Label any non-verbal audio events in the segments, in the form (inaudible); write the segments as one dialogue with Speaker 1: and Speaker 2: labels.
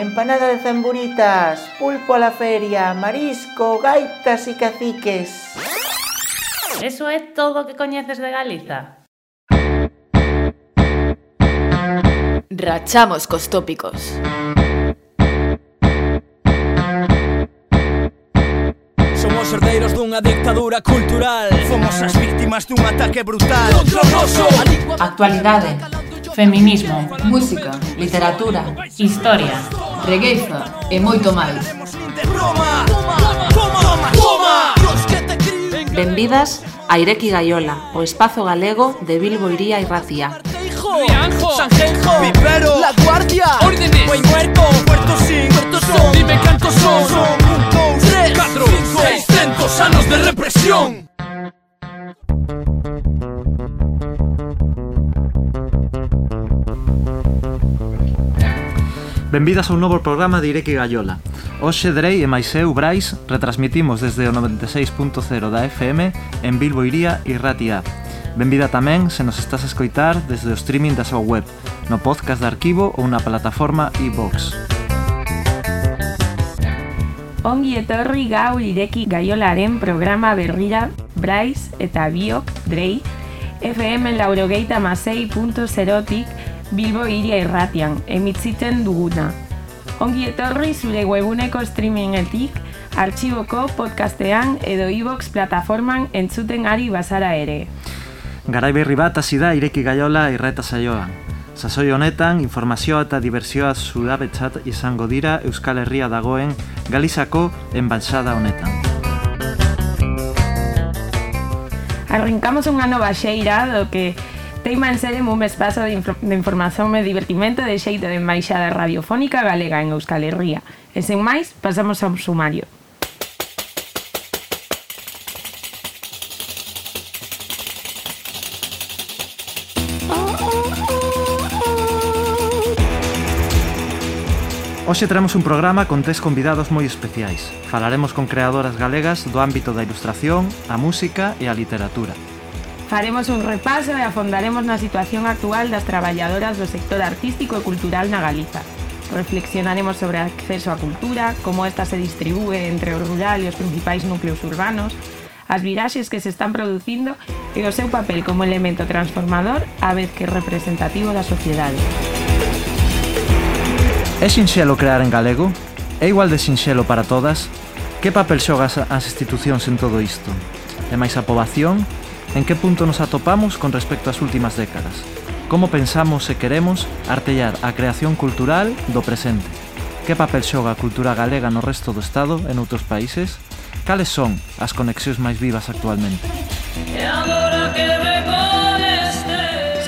Speaker 1: empanada de zamburitas, pulpo a la feria, marisco, gaitas y caciques.
Speaker 2: Eso é todo o que coñeces de Galiza.
Speaker 3: Rachamos cos tópicos.
Speaker 4: Somos herdeiros dunha dictadura cultural
Speaker 5: Fomos as víctimas dun ataque brutal
Speaker 6: Actualidade,
Speaker 2: feminismo,
Speaker 6: música, literatura,
Speaker 2: historia
Speaker 6: regueiza e moito máis.
Speaker 3: Benvidas a Ireki Gaiola, o espazo galego de Bilbo Iría e Racía.
Speaker 4: Rianjo, Sanjenjo,
Speaker 5: Vivero,
Speaker 4: La Guardia, Órdenes, Buen Muerto,
Speaker 5: Puerto Sin,
Speaker 4: Puerto Son, dime cantos son,
Speaker 5: son, un, dos,
Speaker 4: tres, cuatro, cinco, seiscientos anos de represión.
Speaker 7: Benvidas a un novo programa de Ireki Gallola. Hoxe Drei e máis eu, Brais, retransmitimos desde o 96.0 da FM en Bilbo Iría e Ratia. Benvida tamén se nos estás a escoitar desde o streaming da súa web, no podcast de arquivo ou na plataforma iVox.
Speaker 8: Ongi etorri gau ireki gaiolaren programa berrira Brais eta biok Drei FM laurogeita masei.zerotik, Bilbo iria irratian emitziten duguna. Ongi etorri zure webuneko streamingetik, artxiboko podcastean edo iVox plataforman entzuten ari bazara ere.
Speaker 7: Garai berri bat hasi da Ireki Gaiola irreta saioan. Sasoi honetan, informazioa eta diversioa zudabetzat izango dira Euskal Herria dagoen Galizako enbaixada honetan.
Speaker 8: Arrancamos unha nova xeira do que Teima en Sede un espazo de, inf de información e divertimento de xeito de embaixada radiofónica galega en Euskal Herria. E sen máis, pasamos ao sumario.
Speaker 7: Hoxe traemos un programa con tres convidados moi especiais. Falaremos con creadoras galegas do ámbito da ilustración, a música e a literatura.
Speaker 8: Faremos un repaso e afondaremos na situación actual das traballadoras do sector artístico e cultural na Galiza. Reflexionaremos sobre o acceso á cultura, como esta se distribúe entre o rural e os principais núcleos urbanos, as viraxes que se están producindo e o seu papel como elemento transformador a vez que representativo da sociedade.
Speaker 7: É sinxelo crear en galego? É igual de sinxelo para todas? Que papel xogas as institucións en todo isto? E máis a poboación? en que punto nos atopamos con respecto ás últimas décadas, como pensamos e queremos artellar a creación cultural do presente, que papel xoga a cultura galega no resto do Estado e noutros países, cales son as conexións máis vivas actualmente.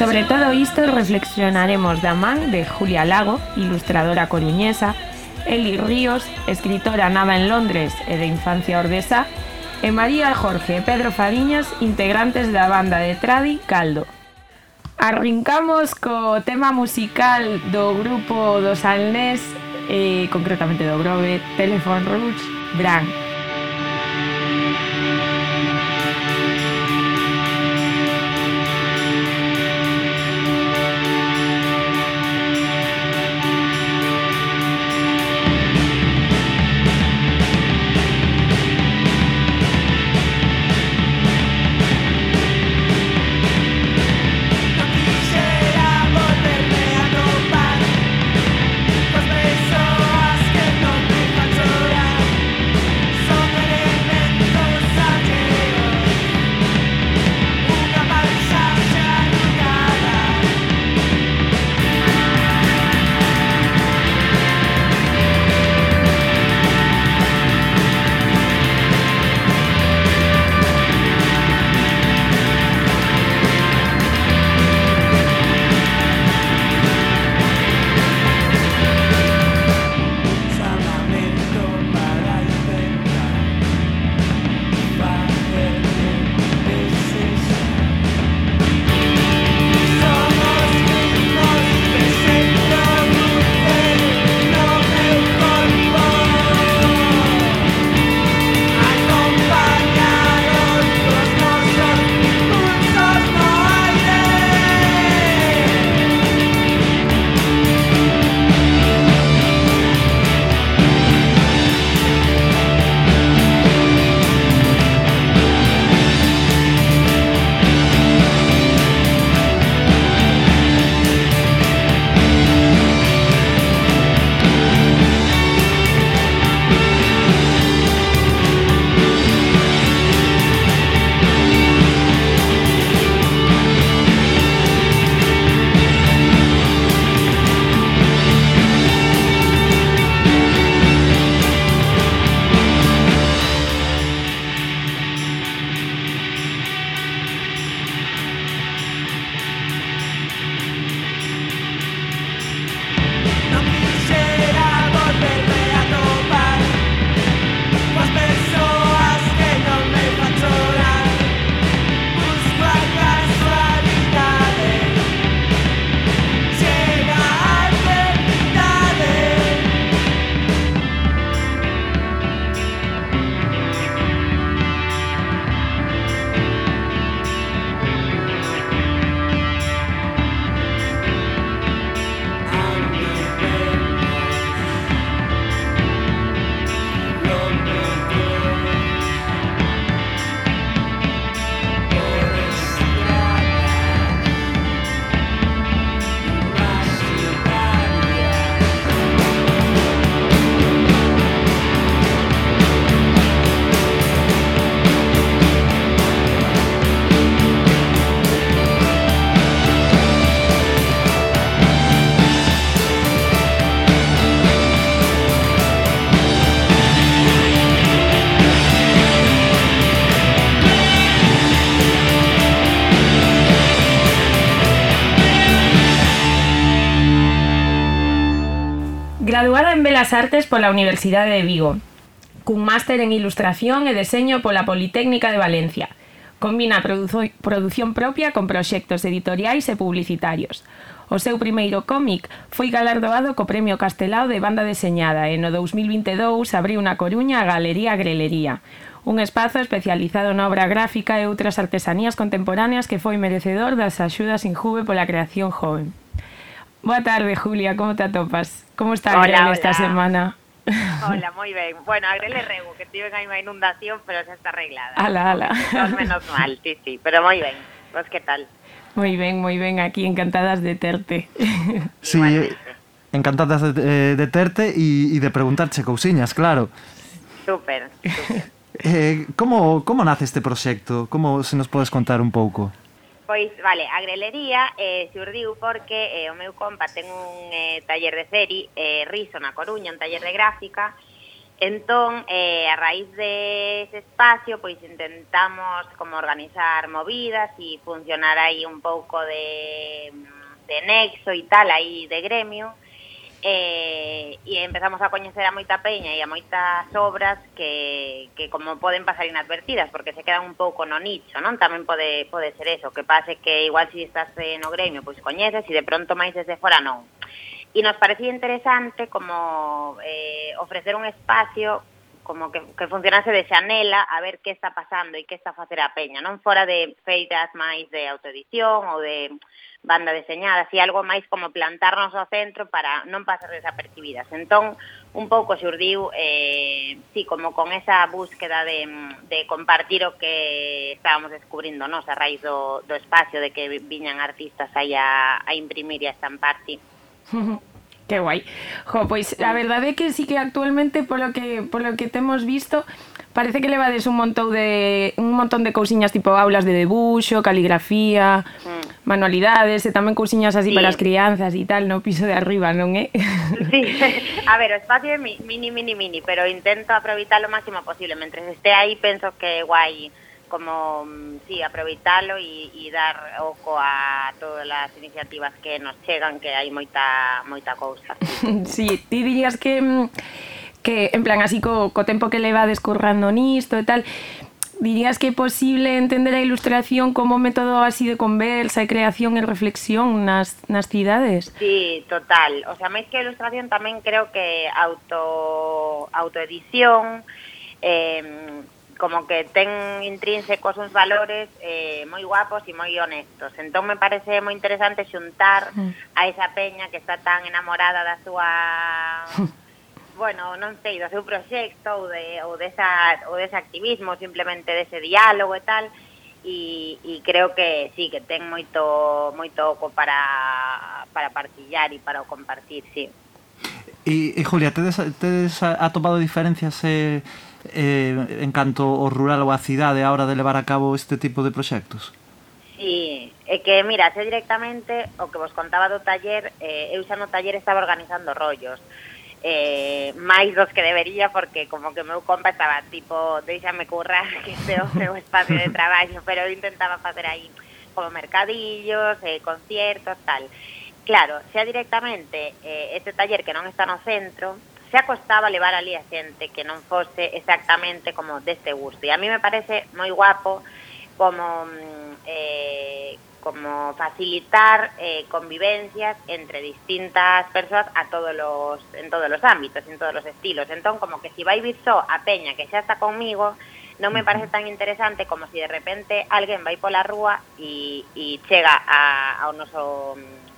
Speaker 8: Sobre todo isto reflexionaremos da man de Julia Lago, ilustradora coruñesa, Eli Ríos, escritora nada en Londres e de infancia ordesa, e María Jorge e Pedro Fariñas, integrantes da banda de Tradi Caldo. Arrincamos co tema musical do grupo dos Alnés, eh, concretamente do Grove, Telephone Rouge, Brand. das Artes pola Universidade de Vigo, cun máster en Ilustración e Deseño pola Politécnica de Valencia. Combina produzo, produción propia con proxectos editoriais e publicitarios. O seu primeiro cómic foi galardoado co Premio Castelao de Banda Deseñada e no 2022 abriu na Coruña a Galería Grelería, un espazo especializado na obra gráfica e outras artesanías contemporáneas que foi merecedor das axudas injuve pola creación joven. Boa tarde, Julia, como te atopas? Como está
Speaker 9: Hola,
Speaker 8: Grel
Speaker 9: hola.
Speaker 8: esta semana?
Speaker 9: Hola, moi ben. Bueno, a Grele rego, que tiven aí unha inundación, pero xa está arreglada.
Speaker 8: Ala, ala.
Speaker 9: Menos mal, sí, sí, pero moi ben. Vos que tal?
Speaker 8: Moi ben, moi ben, aquí encantadas de terte.
Speaker 7: Sí, encantadas de, eh, de terte e de preguntarche cousiñas, claro.
Speaker 9: Súper, súper.
Speaker 7: Eh, como, como nace este proxecto? Como se nos podes contar un pouco?
Speaker 9: Pois, vale, a grelería eh, surdiu porque eh, o meu compa ten un eh, taller de ceri, eh, Riso na Coruña, un taller de gráfica, entón, eh, a raíz de ese espacio, pois intentamos como organizar movidas e funcionar aí un pouco de, de nexo e tal, aí de gremio, Eh, e, e empezamos a coñecer a moita peña e a moitas obras que, que como poden pasar inadvertidas, porque se quedan un pouco no nicho, non? Tamén pode, pode ser eso, que pase que igual si estás eh, no gremio, pois coñeces e de pronto máis desde fora non. E nos parecía interesante como eh, ofrecer un espacio como que, que funcionase de xanela a ver que está pasando e que está a facer a peña, non fora de feiras máis de autoedición ou de banda deseñada, así algo máis como plantarnos ao centro para non pasar desapercibidas. Entón, un pouco xurdiu, eh, sí, como con esa búsqueda de, de compartir o que estábamos descubrindo nos a raíz do, do espacio, de que viñan artistas aí a, a imprimir e a estampar, sí. (laughs)
Speaker 8: Que guai. Jo, pois a verdade é que sí que actualmente polo que polo que temos visto parece que levades un montón de un montón de cousiñas tipo aulas de debuxo, caligrafía,
Speaker 9: mm.
Speaker 8: manualidades e tamén cousiñas así
Speaker 9: sí.
Speaker 8: para as crianzas e tal no piso de arriba, non é?
Speaker 9: Sí. (laughs) A ver, o espacio é mini, mini, mini, pero intento aproveitar o máximo posible. Mentre este aí, penso que é guai como, mm, sí, aproveitalo e, e dar oco a todas as iniciativas que nos chegan, que hai moita, moita cousa. (laughs)
Speaker 8: Sí, ti dirías que mm, que en plan así co, co tempo que levades currando nisto e tal dirías que é posible entender a ilustración como método así de conversa e creación e reflexión nas, nas cidades?
Speaker 9: Sí, total. O sea, máis que ilustración tamén creo que auto, autoedición, eh, como que ten intrínsecos uns valores eh, moi guapos e moi honestos. Entón me parece moi interesante xuntar mm. a esa peña que está tan enamorada da súa (laughs) bueno, non sei, do seu proxecto ou, de, ou, desa, ou dese activismo, simplemente dese diálogo e tal, e, e creo que sí, que ten moito moito oco para, para partillar e para o compartir, sí.
Speaker 7: E, e Julia, tedes, tedes atopado diferencias eh, eh, en canto ao rural ou a cidade a hora de levar a cabo este tipo de proxectos?
Speaker 9: Sí, é que, mira, xe directamente o que vos contaba do taller, eh, eu xa no taller estaba organizando rollos, eh, máis dos que debería, porque como que meu compa estaba tipo, deixame currar, (laughs) que este o meu espacio de (laughs) traballo, pero eu intentaba facer aí como mercadillos, eh, conciertos, tal. Claro, xa directamente eh, este taller que non está no centro, se acostaba levar ali a xente que non fose exactamente como deste gusto. E a mí me parece moi guapo como mm, eh, como facilitar eh, convivencias entre distintas persoas a todos los, en todos los ámbitos, en todos los estilos. Entón, como que si vai vir só a peña que xa está conmigo, non me parece tan interesante como si de repente alguén vai pola rúa e, e chega a, ao noso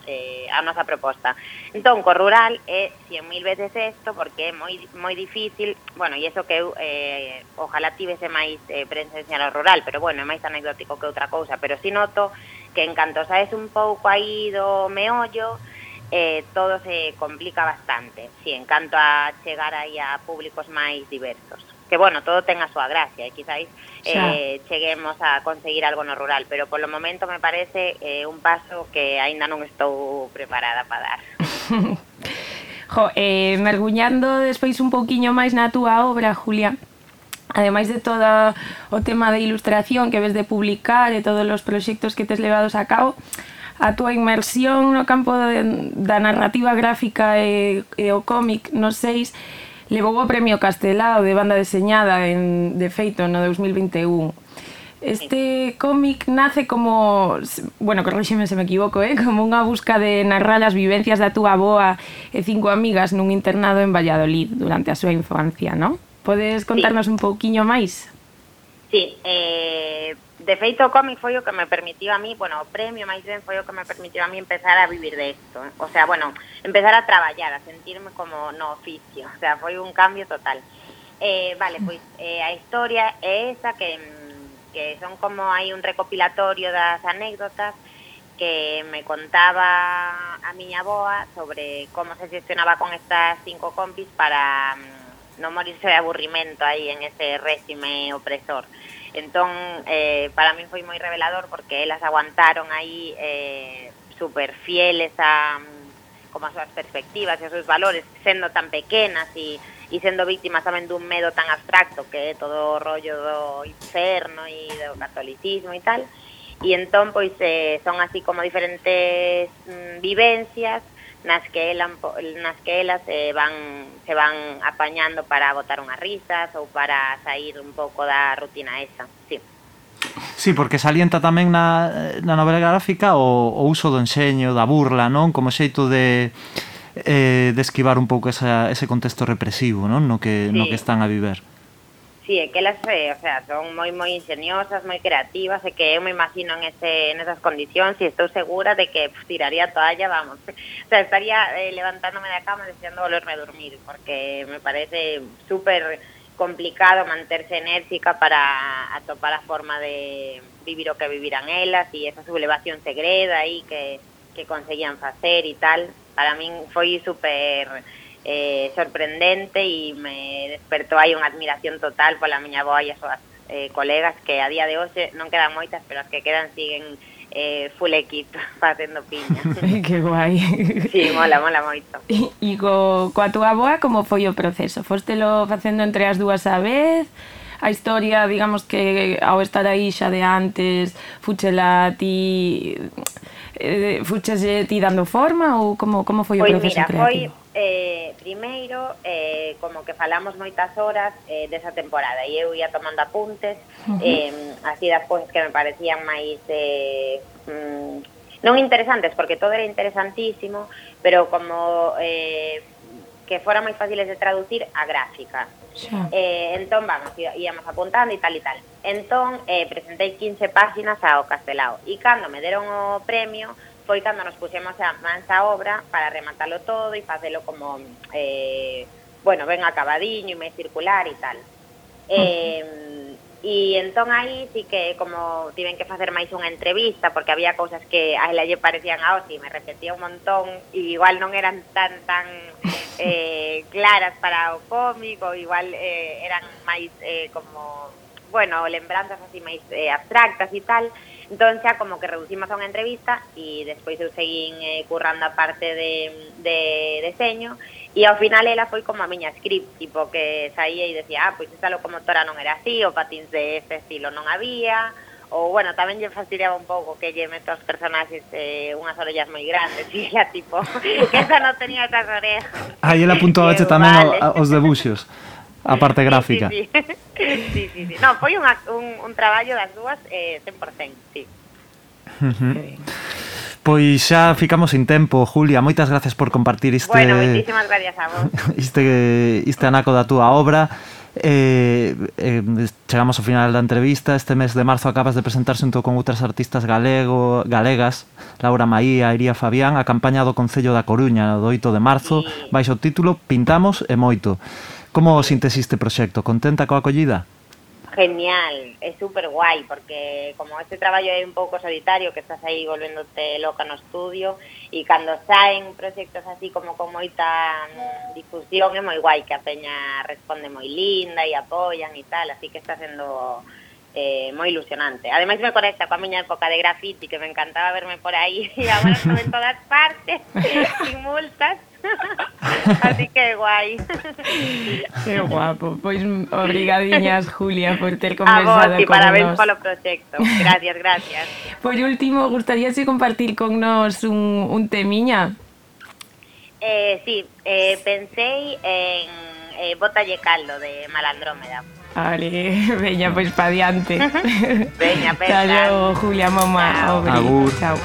Speaker 9: eh, a nosa proposta. Entón, co rural é 100.000 veces isto porque é moi, moi difícil, bueno, e iso que eu eh, ojalá tivese máis eh, presencia no rural, pero bueno, é máis anecdótico que outra cousa, pero si noto que en canto sabes un pouco aí do meollo, eh, todo se complica bastante, si, en canto a chegar aí a públicos máis diversos. Que, bueno, todo ten a súa gracia, e quizáis eh, cheguemos a conseguir algo no rural, pero polo momento me parece eh, un paso que aínda non estou preparada para dar. (laughs)
Speaker 8: jo, eh, merguñando despois un pouquiño máis na túa obra, Julia, ademais de toda o tema de ilustración que ves de publicar e todos os proxectos que tes levados a cabo, a túa inmersión no campo de, da narrativa gráfica e, e o cómic nos seis levou o premio Castelao de banda deseñada en, de feito no 2021. Este cómic nace como, bueno, corríxeme se me equivoco, eh? como unha busca de narrar as vivencias da túa boa e cinco amigas nun internado en Valladolid durante a súa infancia, non? Podes contarnos sí. un pouquiño máis?
Speaker 9: Sí, eh, de feito o cómic foi o que me permitiu a mí, bueno, o premio máis ben foi o que me permitiu a mí empezar a vivir de isto. O sea, bueno, empezar a traballar, a sentirme como no oficio. O sea, foi un cambio total. Eh, vale, mm. pois eh, a historia é esa que, que son como hai un recopilatorio das anécdotas que me contaba a miña boa sobre como se gestionaba con estas cinco compis para non morirse de aburrimento aí en ese réxime opresor. Entón, eh, para mí foi moi revelador porque elas aguantaron aí eh, super fieles a como as súas perspectivas e os seus valores, sendo tan pequenas e e sendo víctimas tamén dun medo tan abstracto que todo rollo do inferno e do catolicismo e tal e entón pois eh, son así como diferentes mm, vivencias nas que elan, nas que elas se van se van apañando para botar unhas risas ou para sair un pouco da rutina esa, sí.
Speaker 7: Sí, porque salienta tamén na, na novela gráfica o, o uso do enxeño, da burla, non? Como xeito de eh, de esquivar un pouco esa, ese contexto represivo, non? No que, sí. no que están a viver.
Speaker 9: Sí, é que elas eh, o sea, son moi moi ingeniosas, moi creativas, e que eu me imagino en ese en esas condicións e estou segura de que pues, tiraría a toalla, vamos. (laughs) O sea, estaría eh, levantándome da cama deseando volverme a dormir, porque me parece súper complicado manterse enérgica para atopar a forma de vivir o que viviran elas e esa sublevación segreda aí que, que conseguían facer e tal para min foi super eh, sorprendente e me despertou aí unha admiración total pola miña boa e as súas eh, colegas que a día de hoxe non quedan moitas, pero as que quedan siguen eh, full equipo (laughs) facendo piña. (laughs)
Speaker 8: que guai.
Speaker 9: Sí, mola, mola moito. (laughs)
Speaker 8: E, e co, coa túa boa como foi o proceso? Fostelo facendo entre as dúas a vez? A historia, digamos que ao estar aí xa de antes, fuchela ti eh, fuchese ti dando forma ou como como foi
Speaker 9: pois o
Speaker 8: proceso
Speaker 9: mira,
Speaker 8: creativo?
Speaker 9: Foi eh, primeiro, eh, como que falamos moitas horas eh, desa temporada e eu ia tomando apuntes uh -huh. eh, así das cousas que me parecían máis eh, mm, non interesantes, porque todo era interesantísimo, pero como eh, que fora máis fáciles de traducir a gráfica. Eh, entón, vamos, íamos apuntando e tal e tal. Entón, eh, presentei 15 páginas ao Castelao, e cando me deron o premio, foi cando nos puxemos a mansa obra para rematalo todo e facelo como, eh, bueno, ben acabadiño e máis circular e tal. Eh, E entón aí sí que como tiven que facer máis unha entrevista porque había cousas que a ela lle parecían a Osi, me repetía un montón e igual non eran tan tan (laughs) eh, claras para o cómic ou igual eh, eran máis eh, como, bueno, lembranzas así máis eh, abstractas e tal. Entón xa como que reducimos a unha entrevista e despois eu seguín eh, currando a parte de, de deseño e ao final ela foi como a miña script, tipo que saía e decía, ah, pois esta locomotora non era así, o patins de ese estilo non había, ou bueno, tamén lle facilitaba un pouco que lle meto aos personaxes eh, unhas orellas moi grandes (laughs) e ela tipo, que esa non tenía esas orejas.
Speaker 7: Aí ela apuntaba (laughs) tamén vale. os debuxos. (laughs) a parte gráfica. (laughs)
Speaker 9: Sí, sí, sí. sí, sí non, foi un, un, un traballo das dúas eh, 100%, sí.
Speaker 7: Uh -huh. Pois xa ficamos sin tempo, Julia, moitas gracias por compartir este
Speaker 9: Bueno, moitísimas gracias a vos. (laughs)
Speaker 7: Este este anaco da túa obra. Eh, eh, chegamos ao final da entrevista Este mes de marzo acabas de presentar xunto con outras artistas galego, galegas Laura Maía, Iría Fabián A campaña do Concello da Coruña do 8 de marzo sí. Baixo o título Pintamos e moito Como sintese este proxecto? Contenta coa acollida?
Speaker 9: Genial, é super guai, porque como este traballo é un pouco solitario, que estás aí volvéndote loca no estudio, e cando saen proxectos así como con moita difusión, é moi guai, que a peña responde moi linda e apoian e tal, así que está sendo eh, moi ilusionante. Ademais me conecta coa miña época de graffiti, que me encantaba verme por aí, e (laughs) agora estou en todas partes, (laughs) sin multas, (laughs) Así que guai. (laughs)
Speaker 10: Que guapo. Pois obrigadiñas, Julia, por ter
Speaker 9: A
Speaker 10: conversado
Speaker 9: vos, e
Speaker 10: con
Speaker 9: parabéns polo proxecto. Gracias, gracias. (laughs)
Speaker 10: Por último, gustaríase compartir con nos un, un temiña?
Speaker 9: Eh, sí, eh, pensei en eh, Botalle Caldo de Malandrómeda.
Speaker 10: Vale, veña, pois pa diante.
Speaker 9: Veña,
Speaker 10: Hasta
Speaker 9: pensa.
Speaker 10: logo, Julia, mamá.
Speaker 9: Chao.
Speaker 7: Agur.
Speaker 10: Chao.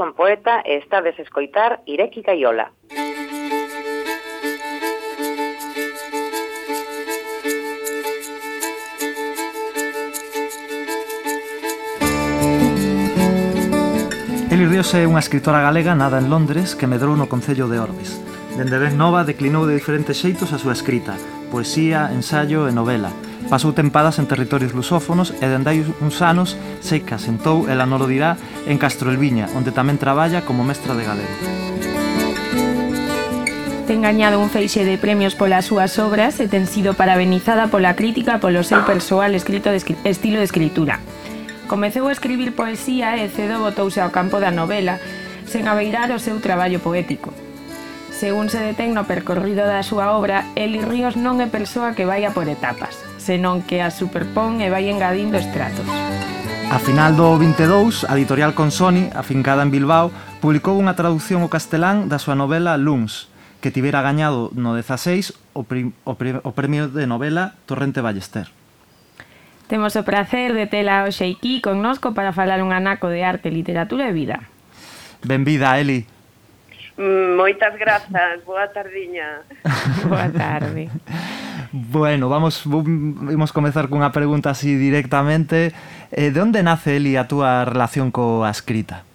Speaker 9: son poeta e estades a escoitar Ireki Caiola.
Speaker 7: Eli Ríos é unha escritora galega nada en Londres que medrou no Concello de Orbes. Dende ben nova declinou de diferentes xeitos a súa escrita, poesía, ensaio e novela, Pasou tempadas en territorios lusófonos e dende hai uns anos se asentou ela non lo dirá, en Castrolviña, onde tamén traballa como mestra de galego.
Speaker 10: Ten gañado un feixe de premios polas súas obras e ten sido parabenizada pola crítica polo seu persoal escrito de estilo de escritura. Comeceu a escribir poesía e cedo botouse ao campo da novela, sen abeirar o seu traballo poético. Según se detén no percorrido da súa obra, Eli Ríos non é persoa que vai a por etapas senón que a superpón e vai engadindo estratos.
Speaker 7: A final do 22, a editorial Consoni, afincada en Bilbao, publicou unha traducción ao castelán da súa novela Luns, que tivera gañado no 16 o, prim, o, prim, o premio de novela Torrente Ballester.
Speaker 10: Temos o prazer de tela hoxe aquí connosco para falar un anaco de arte, literatura e vida.
Speaker 7: Benvida, Eli.
Speaker 9: Mm, moitas grazas, boa tardiña. (laughs)
Speaker 10: boa tarde.
Speaker 7: Bueno, vamos, vamos comezar cunha pregunta así directamente. Eh, de onde nace, Eli, a túa relación coa escrita?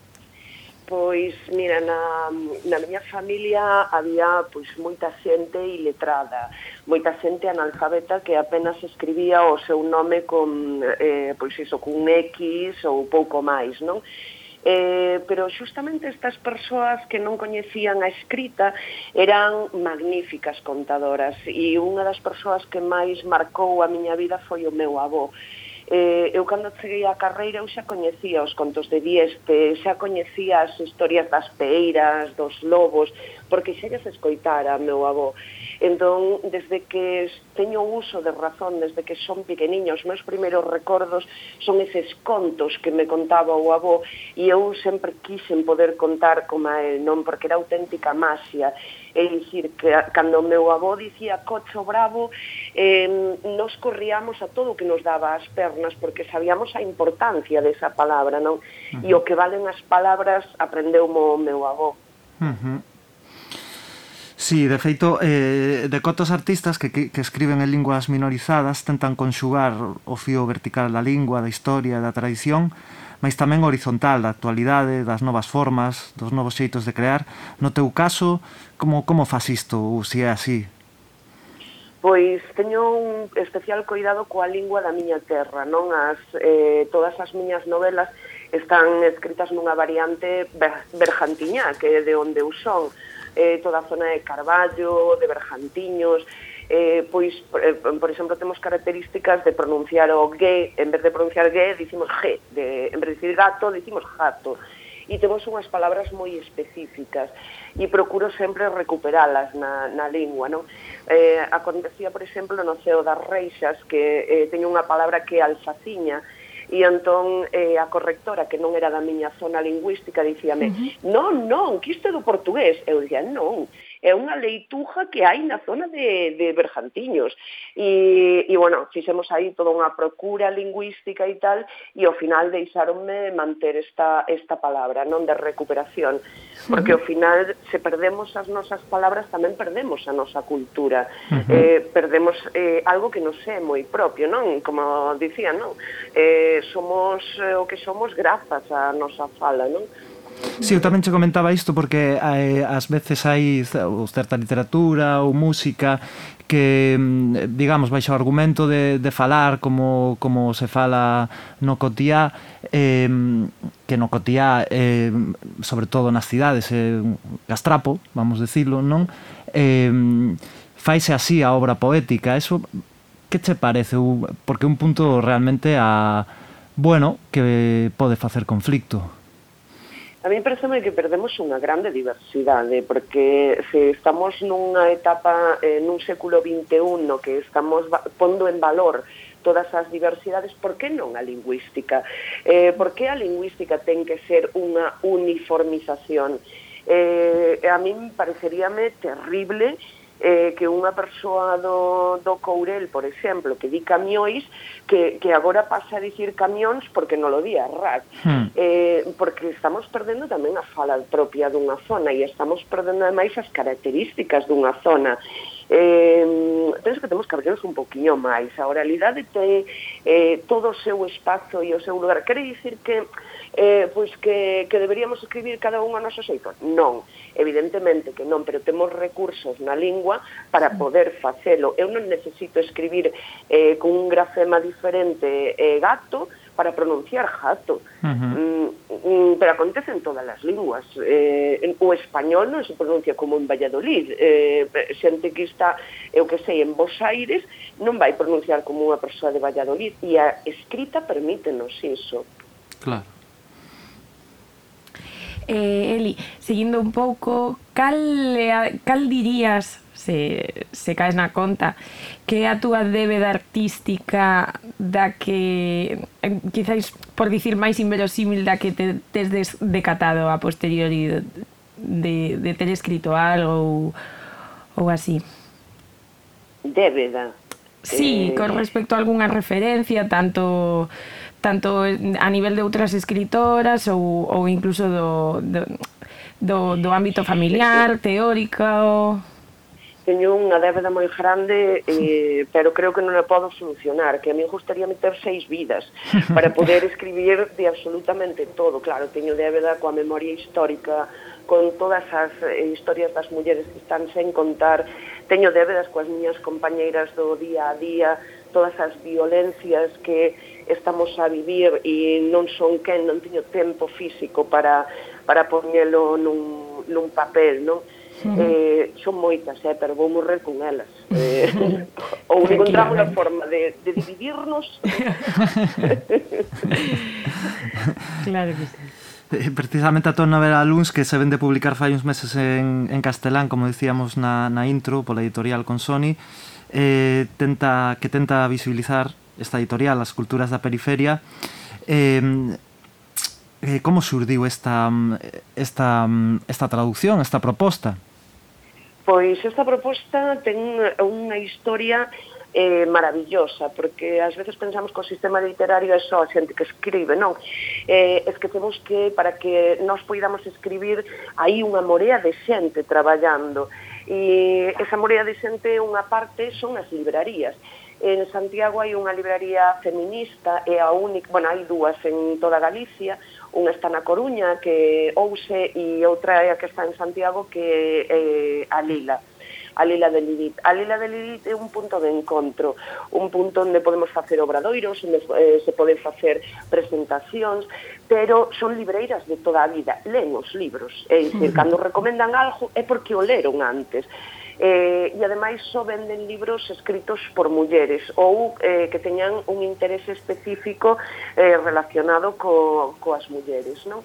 Speaker 11: Pois, mira, na, na miña familia había pois moita xente iletrada, moita xente analfabeta que apenas escribía o seu nome con eh, pois iso, cun X ou pouco máis, non? eh, pero xustamente estas persoas que non coñecían a escrita eran magníficas contadoras e unha das persoas que máis marcou a miña vida foi o meu avó eh, eu cando cheguei á carreira eu xa coñecía os contos de Dieste, xa coñecía as historias das peiras, dos lobos, porque xa lles escoitara meu avó. Entón, desde que teño uso de razón, desde que son pequeniños, meus primeiros recordos son eses contos que me contaba o avó e eu sempre quixen poder contar como a él, non? Porque era auténtica masia. É dicir, que cando o meu avó dicía cocho bravo, eh, nos corríamos a todo o que nos daba as pernas porque sabíamos a importancia desa palabra, non? Uh -huh. E o que valen as palabras aprendeu o meu avó. Uh -huh.
Speaker 7: Sí, de feito, eh, de cotos artistas que, que, que escriben en linguas minorizadas tentan conxugar o fío vertical da lingua, da historia, da tradición, mas tamén horizontal, da actualidade, das novas formas, dos novos xeitos de crear. No teu caso, como, como faz isto, ou se é así?
Speaker 11: Pois teño un especial coidado coa lingua da miña terra, non as eh, todas as miñas novelas están escritas nunha variante berjantiña, que é de onde eu son eh, toda a zona de Carballo, de Bergantiños, eh, pois, por, eh, por exemplo, temos características de pronunciar o G, en vez de pronunciar G, dicimos G, de, en vez de decir gato, dicimos jato. E temos unhas palabras moi específicas e procuro sempre recuperalas na, na lingua, non? Eh, acontecía, por exemplo, no Ceo das Reixas que eh, teño unha palabra que é alfaciña, E entón eh, a correctora, que non era da miña zona lingüística, dicíame, uh -huh. non, non, que isto é do portugués. Eu dicía, non, é unha leituja que hai na zona de, de Berjantiños. E, e, bueno, fixemos aí toda unha procura lingüística e tal, e ao final deixaronme manter esta, esta palabra, non de recuperación, porque ao final se perdemos as nosas palabras tamén perdemos a nosa cultura, uh -huh. eh, perdemos eh, algo que non é moi propio, non? Como dicía, non? Eh, somos eh, o que somos grazas a nosa fala, non?
Speaker 7: Sí, eu tamén che comentaba isto porque eh, ás veces hai certa literatura ou música que, mm, digamos, baixo o argumento de, de falar como, como se fala no cotiá, eh, que no cotiá, eh, sobre todo nas cidades, eh, gastrapo, vamos decirlo, non? Eh, faise así a obra poética, eso que che parece? Porque un punto realmente a, bueno, que pode facer conflicto.
Speaker 11: A mí parece que perdemos unha grande diversidade, porque se estamos nunha etapa, eh, nun século XXI, que estamos pondo en valor todas as diversidades, por que non a lingüística? Eh, por que a lingüística ten que ser unha uniformización? Eh, a mí pareceríame terrible eh, que unha persoa do, do Courel, por exemplo, que di camióis, que, que agora pasa a dicir camións porque non lo di a RAC. Hmm. Eh, porque estamos perdendo tamén a fala propia dunha zona e estamos perdendo ademais as características dunha zona eh, penso que temos que abrirnos un poquinho máis. A oralidade ten eh, todo o seu espazo e o seu lugar. Quere dicir que eh, pois que, que deberíamos escribir cada un a noso xeito? Non, evidentemente que non, pero temos recursos na lingua para poder facelo. Eu non necesito escribir eh, con un grafema diferente eh, gato, para pronunciar jato. Uh -huh. mm, mm, pero acontece en todas as linguas. Eh, en, o español non se pronuncia como en Valladolid. Eh, xente que está, eh, eu que sei, en Bos Aires non vai pronunciar como unha persoa de Valladolid. E a escrita permítenos iso.
Speaker 7: Claro.
Speaker 8: Eh, Eli, seguindo un pouco, cal, eh, cal dirías se, se caes na conta. Que é a túa débeda artística da que eh, quizáis por dicir máis inverosímil da que te tes des, decatado a posteriori de, de ter escrito algo ou, ou así?
Speaker 11: Débeda.
Speaker 8: Sí, eh... con respecto a algunha referencia, tanto tanto a nivel de outras escritoras ou, ou incluso do, do, do, do ámbito familiar, teórico
Speaker 11: teño unha débeda moi grande, eh, pero creo que non a podo solucionar, que a mí gustaría meter seis vidas (laughs) para poder escribir de absolutamente todo. Claro, teño débeda coa memoria histórica, con todas as eh, historias das mulleres que están sen contar, teño débedas coas miñas compañeiras do día a día, todas as violencias que estamos a vivir e non son quen, non teño tempo físico para, para poñelo nun, nun papel, non? -huh. eh, son moitas, eh, pero vou morrer con elas. (laughs) Eh, ou encontramos a forma de, de dividirnos. (laughs)
Speaker 8: claro que sí.
Speaker 7: Eh, precisamente a tua novela Luns que se vende publicar fai uns meses en, en castelán como dicíamos na, na intro pola editorial con Sony eh, tenta, que tenta visibilizar esta editorial as culturas da periferia eh, eh, como surdiu esta, esta, esta traducción, esta proposta?
Speaker 11: Pois esta proposta ten unha historia eh, maravillosa, porque ás veces pensamos que o sistema literario é só a xente que escribe, non? Eh, esquecemos que para que nós poidamos escribir hai unha morea de xente traballando, e esa morea de xente unha parte son as librarías. En Santiago hai unha libraría feminista, e a única, bueno, hai dúas en toda Galicia, unha está na Coruña, que Ouse, e outra é a que está en Santiago, que é eh, a Lila. A Lila de Lidit. A Lila de Lidit é un punto de encontro, un punto onde podemos facer obradoiros, onde eh, se poden facer presentacións, pero son libreiras de toda a vida, leen os libros, é dicir, cando recomendan algo é porque o leron antes, eh, e ademais só venden libros escritos por mulleres ou eh, que teñan un interese específico eh, relacionado co, coas mulleres, non?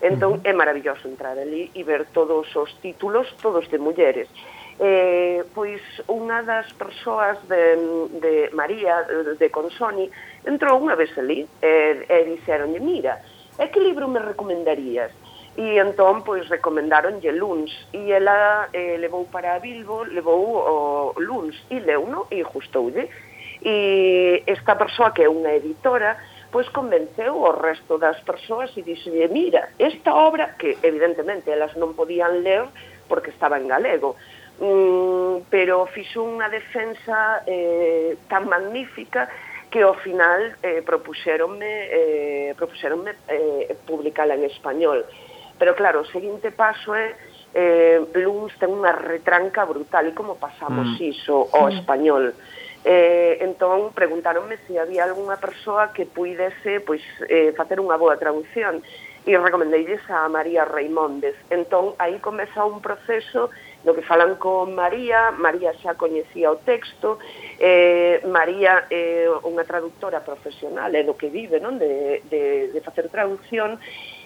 Speaker 11: Entón, é maravilloso entrar ali e ver todos os títulos, todos de mulleres. Eh, pois unha das persoas de, de María, de Consoni, entrou unha vez ali e, e dixeronlle, mira, é que libro me recomendarías? e entón pois recomendaronlle Luns e ela eh, levou para Bilbo, levou o Luns e leuno e gustoulle. E esta persoa que é unha editora pois convenceu o resto das persoas e dixelle, mira, esta obra, que evidentemente elas non podían ler porque estaba en galego, mm, pero fixo unha defensa eh, tan magnífica que ao final eh, propuxeronme, eh, propuxeronme eh, publicala en español. Pero claro, o seguinte paso é eh, Luns ten unha retranca brutal e como pasamos mm. iso ao mm. español. Eh, entón preguntaronme se había algunha persoa que puidese pois, eh, facer unha boa traducción e recomendeilles a María Reimondes. Entón, aí comeza un proceso no que falan con María, María xa coñecía o texto, eh, María é eh, unha traductora profesional, é do que vive, non? De, de, de facer traducción,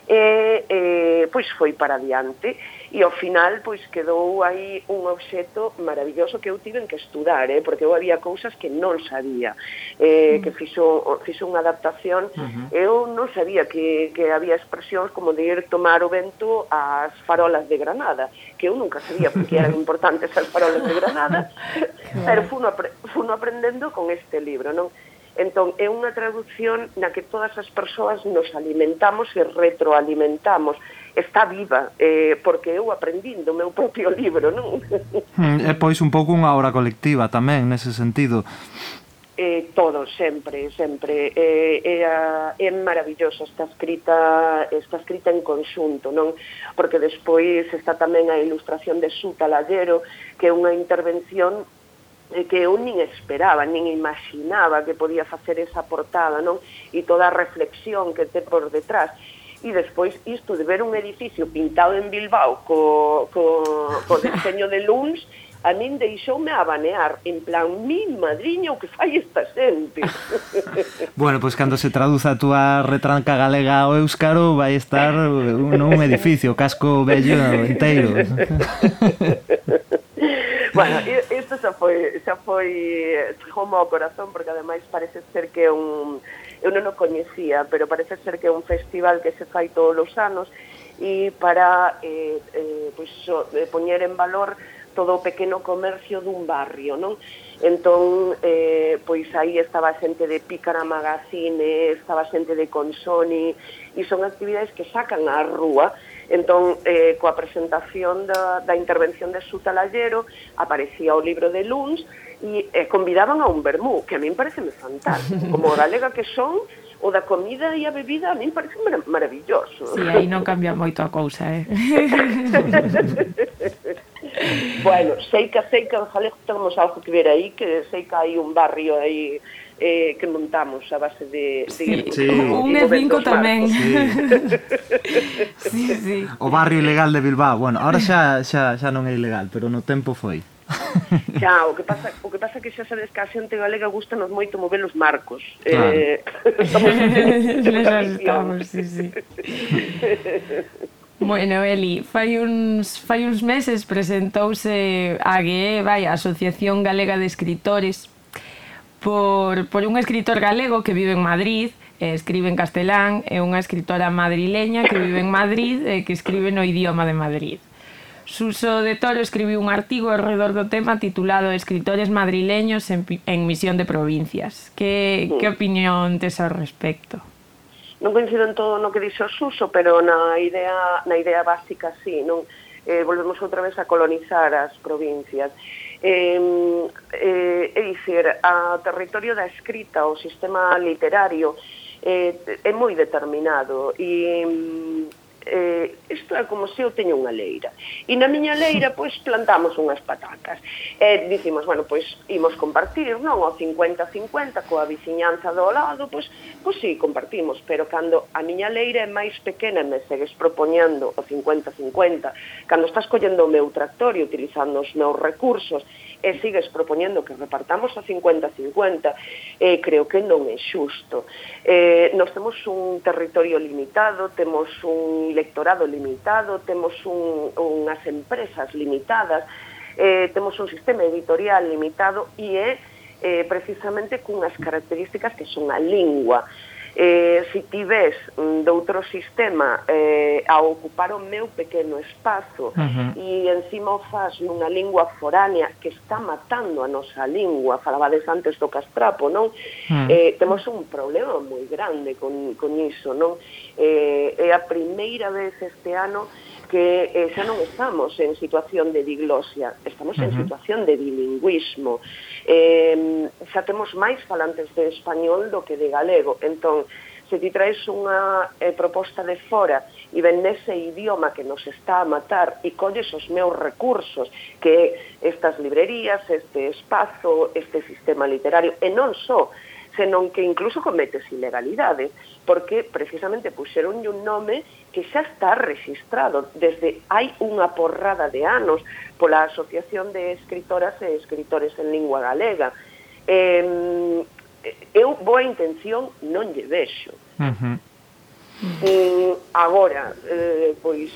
Speaker 11: e eh, pois foi para diante e ao final pois quedou aí un obxecto maravilloso que eu tiven que estudar, eh, porque eu había cousas que non sabía. Eh, uh -huh. que fixo fixo unha adaptación, uh -huh. eu non sabía que que había expresións como de ir tomar o vento ás farolas de Granada, que eu nunca sabía porque eran (laughs) importantes as farolas de Granada, pero funo, funo aprendendo con este libro, non? Entón, é unha traducción na que todas as persoas nos alimentamos e retroalimentamos. Está viva, eh, porque eu aprendindo o meu propio (laughs) libro, non?
Speaker 7: Mm, é pois un pouco unha obra colectiva tamén, nese sentido.
Speaker 11: Eh, todo, sempre, sempre. Eh, é, a, é está escrita, está escrita en conxunto, non? Porque despois está tamén a ilustración de Suta Lallero, que é unha intervención Eh, que eu nin esperaba, nin imaginaba que podía facer esa portada, non? E toda a reflexión que te por detrás. E despois isto de ver un edificio pintado en Bilbao co, co, co (laughs) diseño de Luns, a min deixoume a banear, en plan, mi madriña o que fai esta xente. (laughs)
Speaker 7: bueno, pois pues, cando se traduza a túa retranca galega ao euskaro vai estar un, un edificio, casco bello (laughs) inteiro
Speaker 11: bueno, (laughs) isto xa foi, xa foi chegoume ao corazón porque ademais parece ser que un eu non o coñecía, pero parece ser que é un festival que se fai todos os anos e para eh, eh, pois, so, eh, poñer en valor todo o pequeno comercio dun barrio, non? Entón, eh, pois aí estaba xente de Pícara Magazine, estaba xente de Consoni, e son actividades que sacan á rúa, Entón, eh, coa presentación da, da intervención de Suta Lallero, aparecía o libro de Luns e eh, convidaban a un vermú, que a min parece fantástico. Como galega que son, o da comida e a bebida a min parece mar maravilloso.
Speaker 8: Si, sí, aí non cambia moito a cousa, eh? (laughs)
Speaker 11: bueno, sei que, sei que en Jaleo temos algo que ver aí, que sei que hai un barrio aí eh, que montamos a base de...
Speaker 8: de sí, sí. Un e cinco tamén. Sí. (laughs)
Speaker 7: sí, sí. O barrio ilegal de Bilbao. Bueno, ahora xa, xa, xa non é ilegal, pero no tempo foi. (laughs)
Speaker 11: Xa, o que pasa, o que pasa que xa sabes que a xente galega gusta nos moito mover os marcos. Eh. Claro. (laughs) Eh, estamos
Speaker 8: estamos, sí, sí. Bueno, Eli, fai uns, fai uns meses presentouse a GE, vai, a Asociación Galega de Escritores, por, por un escritor galego que vive en Madrid eh, escribe en castelán, é unha escritora madrileña que vive en Madrid e eh, que escribe no idioma de Madrid. Suso de Toro escribiu un artigo ao redor do tema titulado Escritores madrileños en, en misión de provincias. Que, sí. que opinión tes ao respecto?
Speaker 11: Non coincido en todo no que dixo Suso, pero na idea, na idea básica sí, non? Eh, volvemos outra vez a colonizar as provincias eh, eh, é dicir, a territorio da escrita, o sistema literario, eh, é moi determinado. E eh, isto é como se eu teño unha leira. E na miña leira, pois, plantamos unhas patatas. E dicimos, bueno, pois, imos compartir, non? O 50-50 coa viciñanza do lado, pois, pois sí, compartimos, pero cando a miña leira é máis pequena e me segues propoñendo o 50-50, cando estás collendo o meu tractor e utilizando os meus recursos e sigues propoñendo que repartamos a 50-50, eh, creo que non é xusto. Eh, nós temos un territorio limitado, temos un electorado limitado, temos un, unhas empresas limitadas, eh, temos un sistema editorial limitado e é eh, precisamente cunhas características que son a lingua eh, si ves mm, de outro sistema eh, a ocupar o meu pequeno espazo uh -huh. e encima o faz nunha lingua foránea que está matando a nosa lingua, falabades antes do castrapo, non? Uh -huh. eh, temos un problema moi grande con, con iso, non? Eh, é a primeira vez este ano que eh, xa non estamos en situación de diglosia, estamos uh -huh. en situación de bilingüismo eh, xa temos máis falantes de español do que de galego. Entón, se ti traes unha eh, proposta de fora e ven nese idioma que nos está a matar e colles os meus recursos, que estas librerías, este espazo, este sistema literario, e non só, senón que incluso cometes ilegalidades, porque precisamente puxeron un nome que xa está registrado desde hai unha porrada de anos, pola Asociación de Escritoras e Escritores en Lingua Galega. Eh, eu boa intención non lle vexo. Uh -huh. Mm, agora, eh, pois,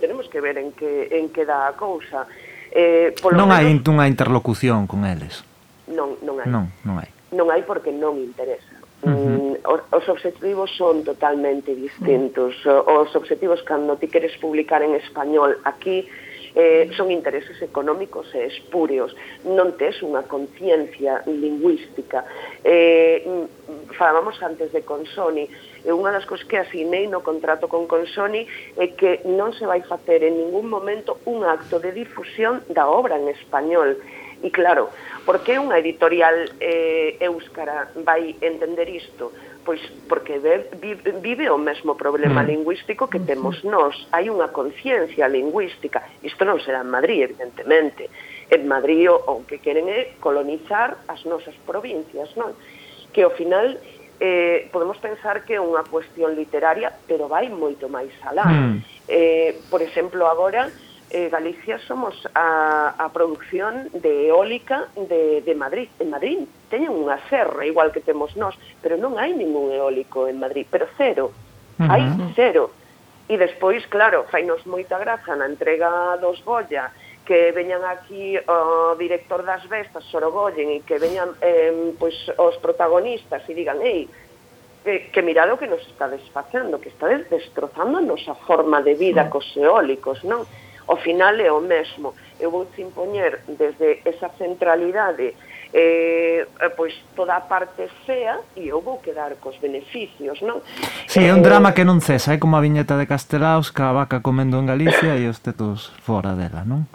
Speaker 11: tenemos que ver en que, en que dá a cousa.
Speaker 7: Eh, polo non menos, hai unha interlocución con eles.
Speaker 11: Non, non hai.
Speaker 7: Non, non hai.
Speaker 11: Non hai porque non interesa. Uh -huh. Mm, os objetivos son totalmente distintos. Os objetivos cando ti queres publicar en español aquí eh, son intereses económicos e espúreos, non tes unha conciencia lingüística. Eh, mm, falábamos antes de Consoni, e unha das cousas que asinei no contrato con Consoni é que non se vai facer en ningún momento un acto de difusión da obra en español. E claro, por que unha editorial eh, euskara vai entender isto? pois porque vive, vive o mesmo problema mm. lingüístico que mm, temos nós. Hai unha conciencia lingüística. Isto non será en Madrid, evidentemente. En Madrid o, o que queren é colonizar as nosas provincias, non? Que ao final eh, podemos pensar que é unha cuestión literaria, pero vai moito máis alá. Mm. Eh, por exemplo, agora eh, Galicia somos a, a producción de eólica de, de Madrid. En Madrid teñen unha serra igual que temos nós, pero non hai ningún eólico en Madrid, pero cero. Uh -huh. Hai cero. E despois, claro, fainos moita graza na entrega dos Goya que veñan aquí o director das bestas, Sorogoyen, e que veñan eh, pois, os protagonistas e digan, ei, que, que mirado que nos está desfacendo, que está destrozando a nosa forma de vida mm. cos eólicos, non? ao final é o mesmo. Eu vou impoñer desde esa centralidade eh, pois toda a parte fea e eu vou quedar cos beneficios, non?
Speaker 7: Si, sí, é un eh, drama que non cesa, é como a viñeta de Castelaos, a vaca comendo en Galicia e os tetos fora dela, non?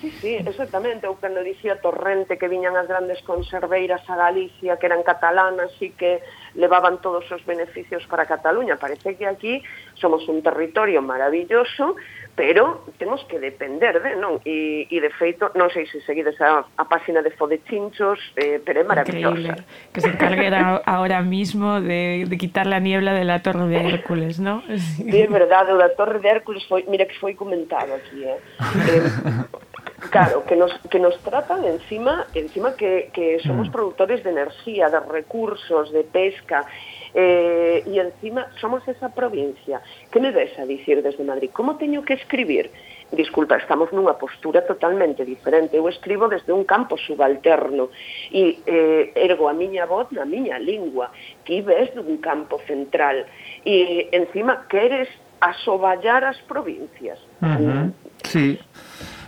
Speaker 11: Sí, sí, exactamente. Eu cando dicía Torrente que viñan as grandes conserveiras a Galicia, que eran catalanas e que levaban todos os beneficios para Cataluña. Parece que aquí somos un territorio maravilloso pero temos que depender de, non? E, e de feito, non sei se seguides a, a páxina de Fodechinchos, eh, pero é maravillosa.
Speaker 8: Increíble. Que se encarguen (laughs) ahora mismo de, de quitar la niebla de la Torre de Hércules, non?
Speaker 11: Sí, é verdade, o da Torre de Hércules foi, mira que foi comentado aquí, eh? eh Claro, que nos, que nos tratan encima, encima que, que somos mm. productores de enerxía, de recursos, de pesca, eh, e encima somos esa provincia. Que me ves a dicir desde Madrid? Como teño que escribir? Disculpa, estamos nunha postura totalmente diferente. Eu escribo desde un campo subalterno e eh, ergo a miña voz na miña lingua. Ti ves dun campo central. E encima queres asoballar as provincias.
Speaker 7: Uh -huh. Mm. Sí.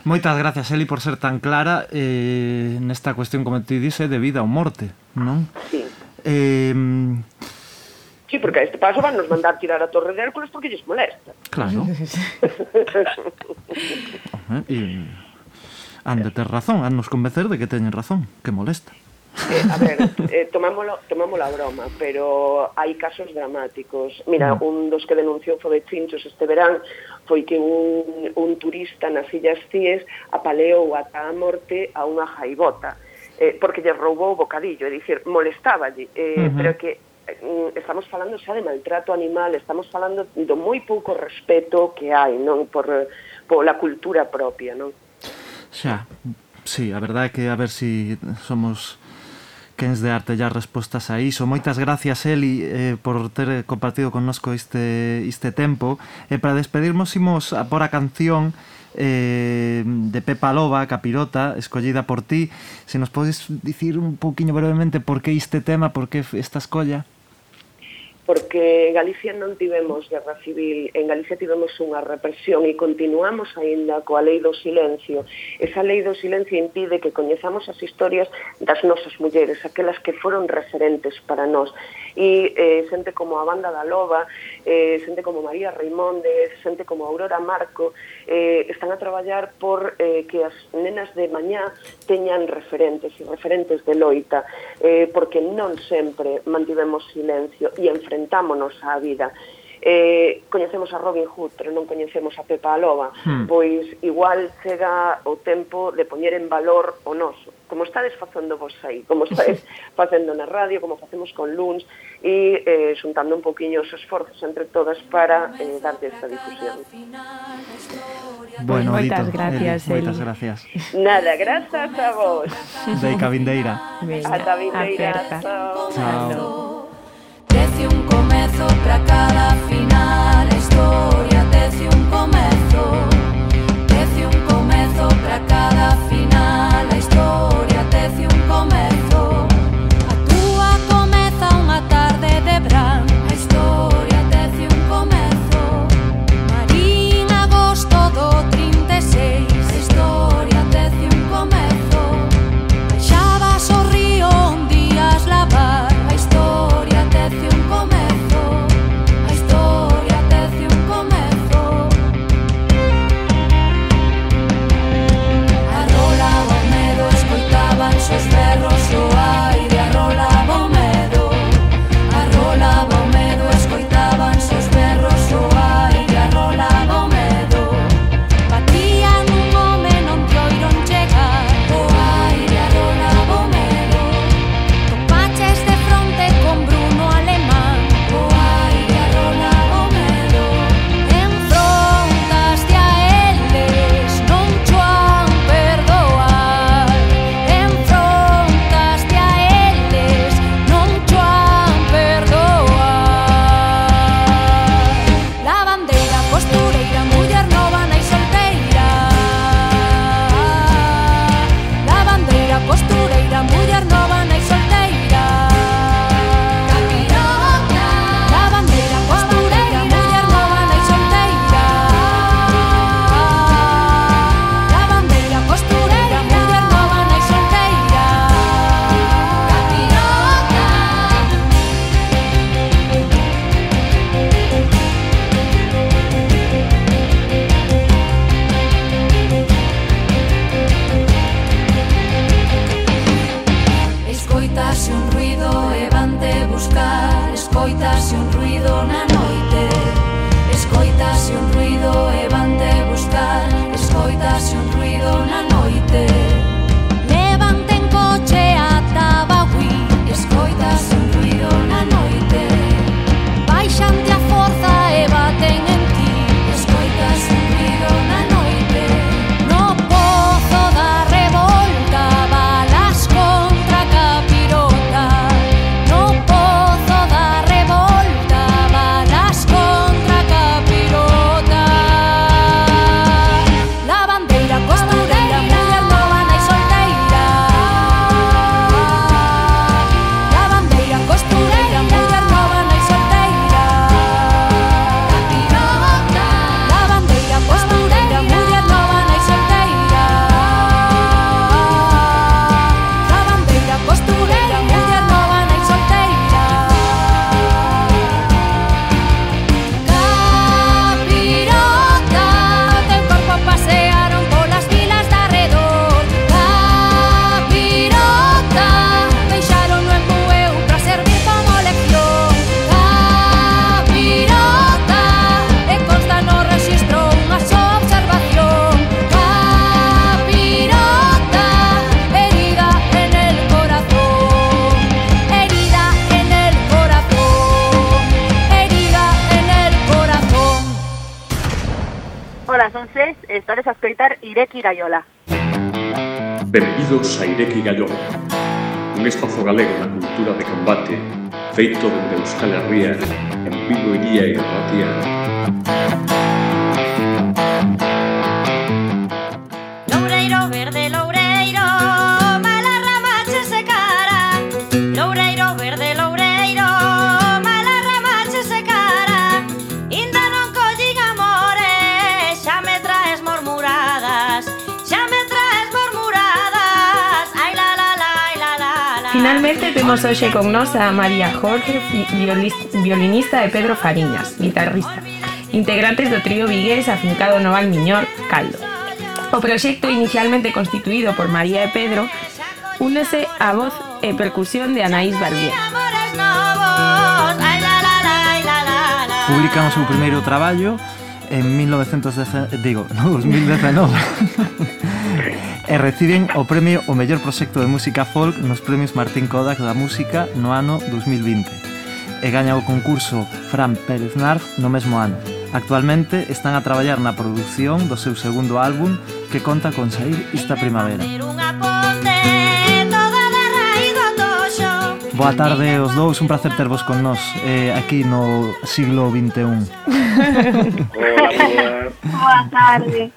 Speaker 7: Moitas gracias, Eli, por ser tan clara eh, nesta cuestión, como ti dice, de vida ou morte, non?
Speaker 11: Sí.
Speaker 7: Eh,
Speaker 11: Sí, porque a este paso van nos mandar tirar a Torre de Hércules porque lles molesta.
Speaker 7: Claro. e han de ter razón, han nos convencer de que teñen razón, que molesta.
Speaker 11: Eh, a ver, eh, tomámoslo, tomámoslo a broma, pero hai casos dramáticos. Mira, mm. un dos que denunciou foi de Chinchos este verán foi que un, un turista nas Illas Cíes apaleou ata a morte a unha jaibota eh, porque lle roubou o bocadillo, é dicir, molestáballe, eh, uh -huh. pero que Mm, estamos falando xa de maltrato animal, estamos falando do moi pouco respeto que hai, non, por eh, pola cultura propia, non?
Speaker 7: Xa. Sí, a verdade é que a ver se si somos quens de arte ya respostas a iso. Moitas gracias, Eli, eh, por ter eh, compartido connosco este, este tempo. E para despedirmos, imos a por a canción eh, de Pepa Loba, Capirota, escollida por ti. Se nos podes dicir un pouquiño brevemente por que este tema, por que esta escolla?
Speaker 11: porque en Galicia non tivemos guerra civil, en Galicia tivemos unha represión e continuamos aínda coa lei do silencio. Esa lei do silencio impide que coñezamos as historias das nosas mulleres, aquelas que foron referentes para nós. E eh, xente como a Banda da Loba, eh, xente como María Raimonde, xente como Aurora Marco, eh, están a traballar por eh, que as nenas de mañá teñan referentes e referentes de loita, eh, porque non sempre mantivemos silencio e enfrentamos enfrentámonos á vida eh, coñecemos a Robin Hood, pero non coñecemos a Pepa a Loba, hmm. pois igual chega o tempo de poñer en valor o noso, como estades facendo vos aí, como (laughs) estades facendo na radio, como facemos con Luns, e eh, xuntando un poquinho os esforzos entre todas para eh, darte esta difusión.
Speaker 7: Bueno,
Speaker 8: moitas Edito, gracias,
Speaker 7: Eli, moitas gracias.
Speaker 11: Nada, grazas a vos.
Speaker 7: Deica Vindeira.
Speaker 11: Ata Vindeira.
Speaker 7: Chao. Chao
Speaker 12: tece un comezo para cada final A historia tece un comezo. Tece un comezo para cada final A historia tece un comezo.
Speaker 13: Noches, estades a escoitar Ireki Gaiola.
Speaker 14: Benvidos a Ireki Gaiola, un espazo galego na cultura de combate feito dende Euskal Herria en Vigo Iría e Ratia.
Speaker 8: Finalmente temos hoxe con nos a María Jorge, violinista e Pedro Fariñas, guitarrista, integrantes do trío vigués afincado no Valmiñor, Caldo. O proxecto inicialmente constituído por María e Pedro únese a voz e percusión de Anaís Barbier.
Speaker 7: Publican o seu primeiro traballo en 1910, digo, (laughs) no, 2019 e eh, reciben o premio o mellor proxecto de música folk nos premios Martín Kodak da Música no ano 2020 e gaña o concurso Fran Pérez Narf no mesmo ano. Actualmente están a traballar na produción do seu segundo álbum que conta con sair esta primavera. Boa tarde os dous, un placer tervos con nós eh, aquí no siglo XXI.
Speaker 13: Boa tarde.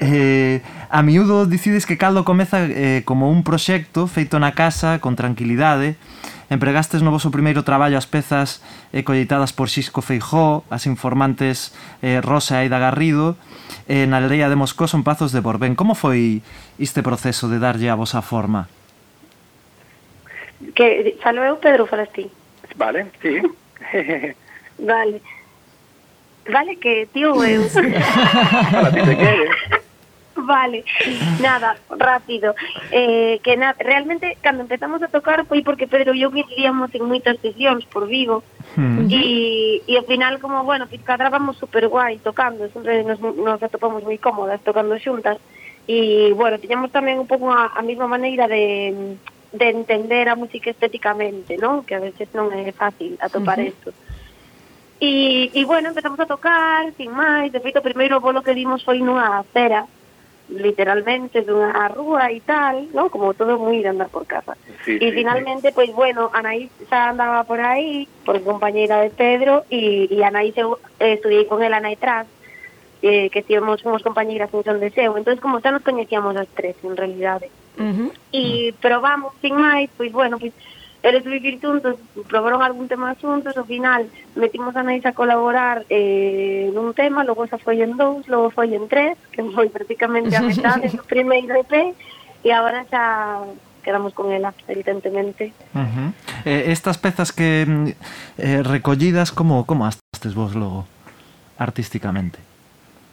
Speaker 7: Eh, a miúdo dicides que Caldo comeza eh, como un proxecto feito na casa con tranquilidade. Empregastes no voso primeiro traballo as pezas eh, colleitadas por Xisco Feijó, as informantes eh, Rosa e Aida Garrido, eh, na aldea de Moscoso en Pazos de Borbén. Como foi este proceso de darlle a vosa forma?
Speaker 13: Que falo eu, Pedro, falas ti.
Speaker 15: Vale, sí. (laughs)
Speaker 13: Vale. Vale que tío eu. (laughs)
Speaker 15: Para ti te queres.
Speaker 13: Vale, nada, rápido. Eh, que nada, realmente cando empezamos a tocar foi porque Pedro e eu coincidíamos en moitas sesións por Vigo e, e ao final como, bueno, que cadrábamos super guai tocando, sempre nos, nos atopamos moi cómodas tocando xuntas e, bueno, tiñamos tamén un pouco a, a mesma maneira de, de entender a música estéticamente, non? Que a veces non é fácil atopar
Speaker 16: Ujú.
Speaker 13: isto. E, e bueno, empezamos a tocar, sin máis, de feito o primeiro bolo que dimos foi nunha acera, literalmente dunha rúa e tal, ¿no? como todo moi de andar por casa.
Speaker 15: Sí,
Speaker 13: e
Speaker 15: sí,
Speaker 13: finalmente, pois bueno, Anaís xa andaba por aí, por compañeira de Pedro, e, e Anaís eu eh, estudiei con ela na ETRAS, eh, que estivemos somos compañeiras en Son Deseo, entón como xa nos coñecíamos as tres, en realidade. E probamos, sin máis, pois bueno, pois eles vivir juntos, probaron algún tema xuntos, ao final metimos a Anaís a colaborar eh, nun tema, logo xa foi en dous, logo foi en tres, que foi prácticamente a metade do (laughs) primeiro EP, e agora xa quedamos con ela, evidentemente.
Speaker 7: Uh -huh. eh, estas pezas que mm, eh, recollidas como como as testes vos logo artísticamente?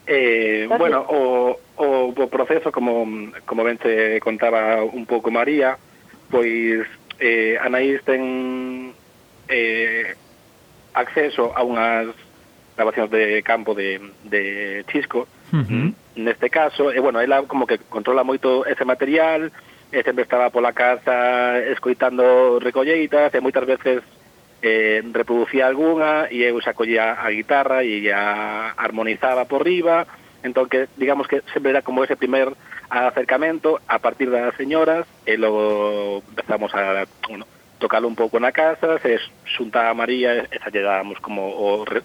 Speaker 15: Eh, bueno, o, o, o proceso, como, como ben te contaba un pouco María, pois eh, Anaís ten eh, acceso a unhas grabacións de campo de, de Chisco,
Speaker 7: uh -huh.
Speaker 15: neste caso, e bueno, ela como que controla moito ese material, e sempre estaba pola casa escoitando recolleitas, e moitas veces eh, reproducía algunha e eu xa collía a guitarra e a armonizaba por riba, entón que digamos que sempre era como ese primer acercamento a partir das señoras e logo empezamos a bueno, tocalo un pouco na casa, se xunta a María e xa lle dábamos como o re,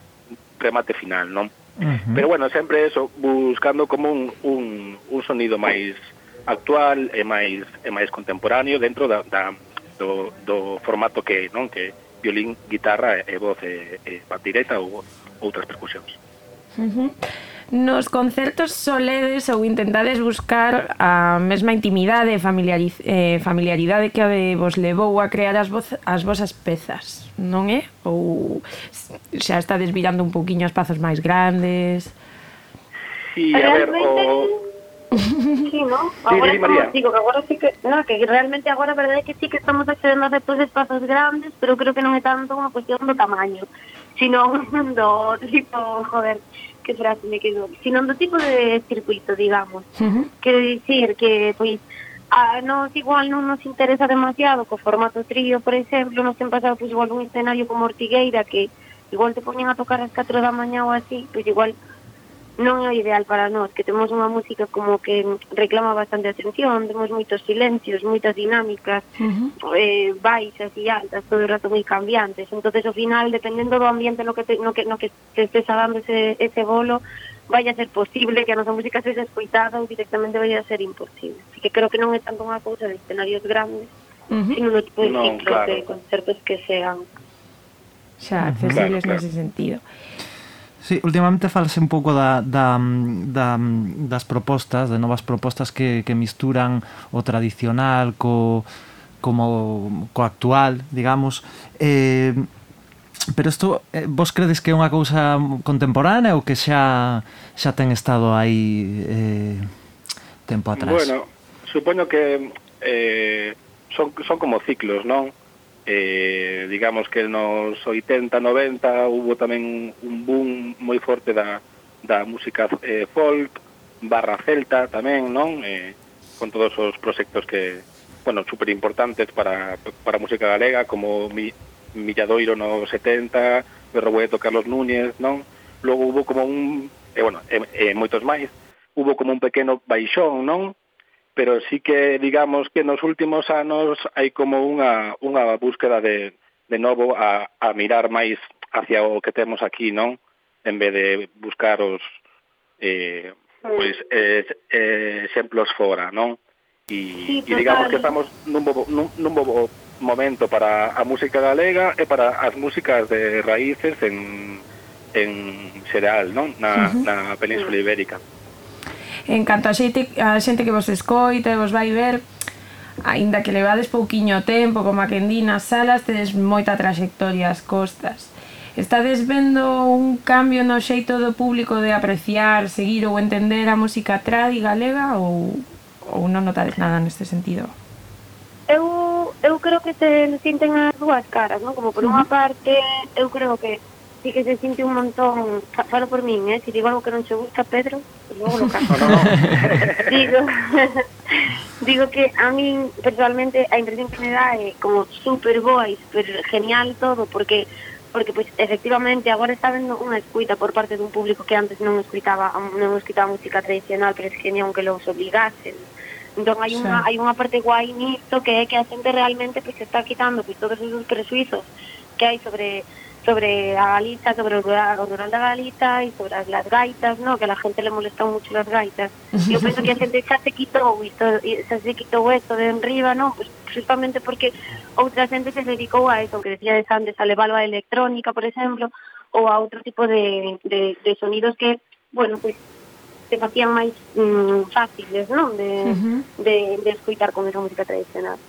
Speaker 15: remate final, non?
Speaker 7: Uh -huh.
Speaker 15: Pero bueno, sempre eso, buscando como un, un, un sonido máis actual e máis e máis contemporáneo dentro da, da do, do formato que non que violín, guitarra e voz e, e pandireta ou outras percusións.
Speaker 8: Uh -huh. Nos concertos soledes ou intentades buscar a mesma intimidade e familiariz, eh, familiaridade que a de vos levou a crear as, voz, as vosas pezas, non é? Ou xa está desvirando un poquinho espazos máis grandes?
Speaker 15: Sí, a ver, o... (laughs)
Speaker 13: Sí, ¿no?
Speaker 15: Sí,
Speaker 13: Agora
Speaker 15: sí,
Speaker 13: estamos, digo que agora sí que, no, que realmente agora a verdade é que sí que estamos accedendo a certos espazos grandes, pero creo que non é tanto unha cuestión do tamaño, sino (laughs) do tipo, joder, que frase me quedou, sino do tipo de circuito, digamos. Quero dicir que, pois, a nos igual non nos interesa demasiado co formato trío, por exemplo, nos ten pasado pois igual un escenario como Ortigueira que igual te poñen a tocar ás 4 da mañá ou así, pois igual non é o ideal para nós, que temos unha música como que reclama bastante atención, temos moitos silencios, moitas dinámicas, uh -huh. eh, baixas e altas, todo o rato moi cambiantes. entonces ao final, dependendo do ambiente no que, te, no que, no que te estés dando ese, ese bolo, vai a ser posible que a nosa música sexa escoitada ou directamente vai a ser imposible. Así que creo que non é tanto unha cousa de escenarios grandes,
Speaker 8: uh -huh.
Speaker 13: sino no tipo de
Speaker 15: no,
Speaker 13: ciclos
Speaker 15: claro.
Speaker 13: de concertos que sean
Speaker 8: xa accesibles
Speaker 7: claro, claro.
Speaker 8: nese sentido.
Speaker 7: Sí, últimamente falase un pouco da, da, da, das propostas, de novas propostas que, que misturan o tradicional co, como co actual, digamos. Eh, pero isto eh, vos credes que é unha cousa contemporánea ou que xa xa ten estado aí eh, tempo atrás?
Speaker 15: Bueno, supoño que eh, son, son como ciclos, non? eh, digamos que nos 80, 90 hubo tamén un boom moi forte da, da música eh, folk, barra celta tamén, non? Eh, con todos os proxectos que, bueno, super importantes para, para a música galega, como Mi, Milladoiro no 70, Berrobueto Carlos Núñez, non? Logo hubo como un, e eh, bueno, e, eh, e eh, moitos máis, hubo como un pequeno baixón, non? pero sí que digamos que nos últimos anos hai como unha, unha búsqueda de, de novo a, a mirar máis hacia o que temos aquí, non? En vez de buscar os eh, pois, eh, eh, exemplos fora, non? E,
Speaker 13: sí,
Speaker 15: e digamos que estamos nun bobo, nun, nun bobo momento para a música galega e para as músicas de raíces en, en xeral, non? Na,
Speaker 8: uh -huh.
Speaker 15: na Península Ibérica.
Speaker 8: Uh -huh en canto a xente, a xente que vos escoita e vos vai ver, aínda que levades pouquiño tempo, como a que nas salas, tedes moita traxectoria ás costas. Estades vendo un cambio no xeito do público de apreciar, seguir ou entender a música trad e galega ou, ou non notades nada neste sentido?
Speaker 13: Eu, eu creo que se sinten as dúas caras, non? Como por unha parte, eu creo que sí que se sinte un montón, falo por min, eh, si digo algo que non che gusta, Pedro, pues logo lo caso, no, no. (laughs) digo, (laughs) digo que a min, personalmente, a impresión que me dá é como super boa e super genial todo, porque porque pois pues, efectivamente agora está vendo unha escuita por parte dun público que antes non escuitaba non escuitaba música tradicional, pero es que ni que los obligasen. Entón hai unha
Speaker 8: sí.
Speaker 13: hai unha parte guai nisto que é que a xente realmente pois pues, se está quitando pois pues, todos esos presuizos que hai sobre sobre a Galiza, sobre o rural, o rural da Galiza e sobre as, las gaitas, ¿no? que a la gente le molestan mucho las gaitas. Eu penso que a xente xa se quitou isto, xa se quitou esto de enriba, ¿no? Pues justamente porque outra xente se dedicou a eso, que decía antes, a levarlo a electrónica, por exemplo, ou a outro tipo de, de, de sonidos que, bueno, pues se facían máis mm, fáciles, non? De,
Speaker 8: Ujú.
Speaker 13: de, de con esa música tradicional.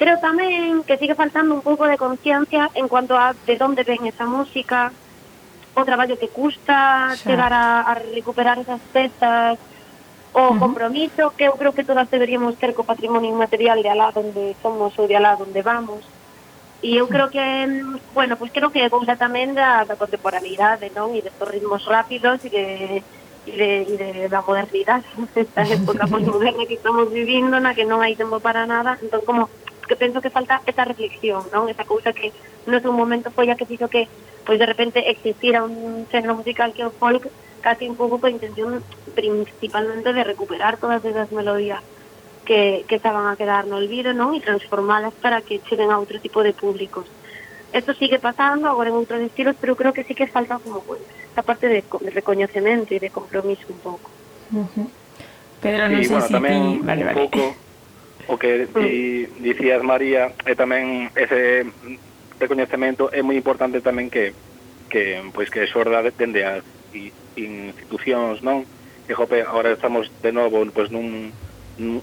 Speaker 13: Creo tamén que sigue faltando un pouco de conciencia en cuanto a de onde ven esa música, o traballo que custa
Speaker 8: Xa.
Speaker 13: chegar a, a recuperar esas pezas, o
Speaker 8: Ujú.
Speaker 13: compromiso que eu creo que todas deberíamos ter co patrimonio inmaterial de alá onde somos ou de alá onde vamos. E eu creo que, bueno, pois creo que é cousa tamén da, da contemporaneidade, non? E destos ritmos rápidos e de, e de, e de da modernidade, (laughs) esta época (laughs) posmoderna que estamos vivindo, na que non hai tempo para nada, entón como que penso que falta esa reflexión, non? Esa cousa que no seu momento foi a que fixo que pois de repente existira un género musical que é o folk casi un pouco con intención principalmente de recuperar todas esas melodías que, que estaban a quedar no olvido, non? E transformalas para que cheguen a outro tipo de públicos. Esto sigue pasando agora en outros estilos, pero creo que sí que falta como pues, esta parte de, de reconocimiento e de compromiso un pouco.
Speaker 8: Ujú. Pedro, non
Speaker 15: Sí,
Speaker 8: sei
Speaker 15: bueno,
Speaker 8: se
Speaker 15: tamén
Speaker 8: ti... Vale,
Speaker 15: un
Speaker 8: vale.
Speaker 15: pouco o que mm. di, dicías María e tamén ese recoñecemento é moi importante tamén que que pois que xorda dende as institucións, non? Que jope, agora estamos de novo pois nun nun,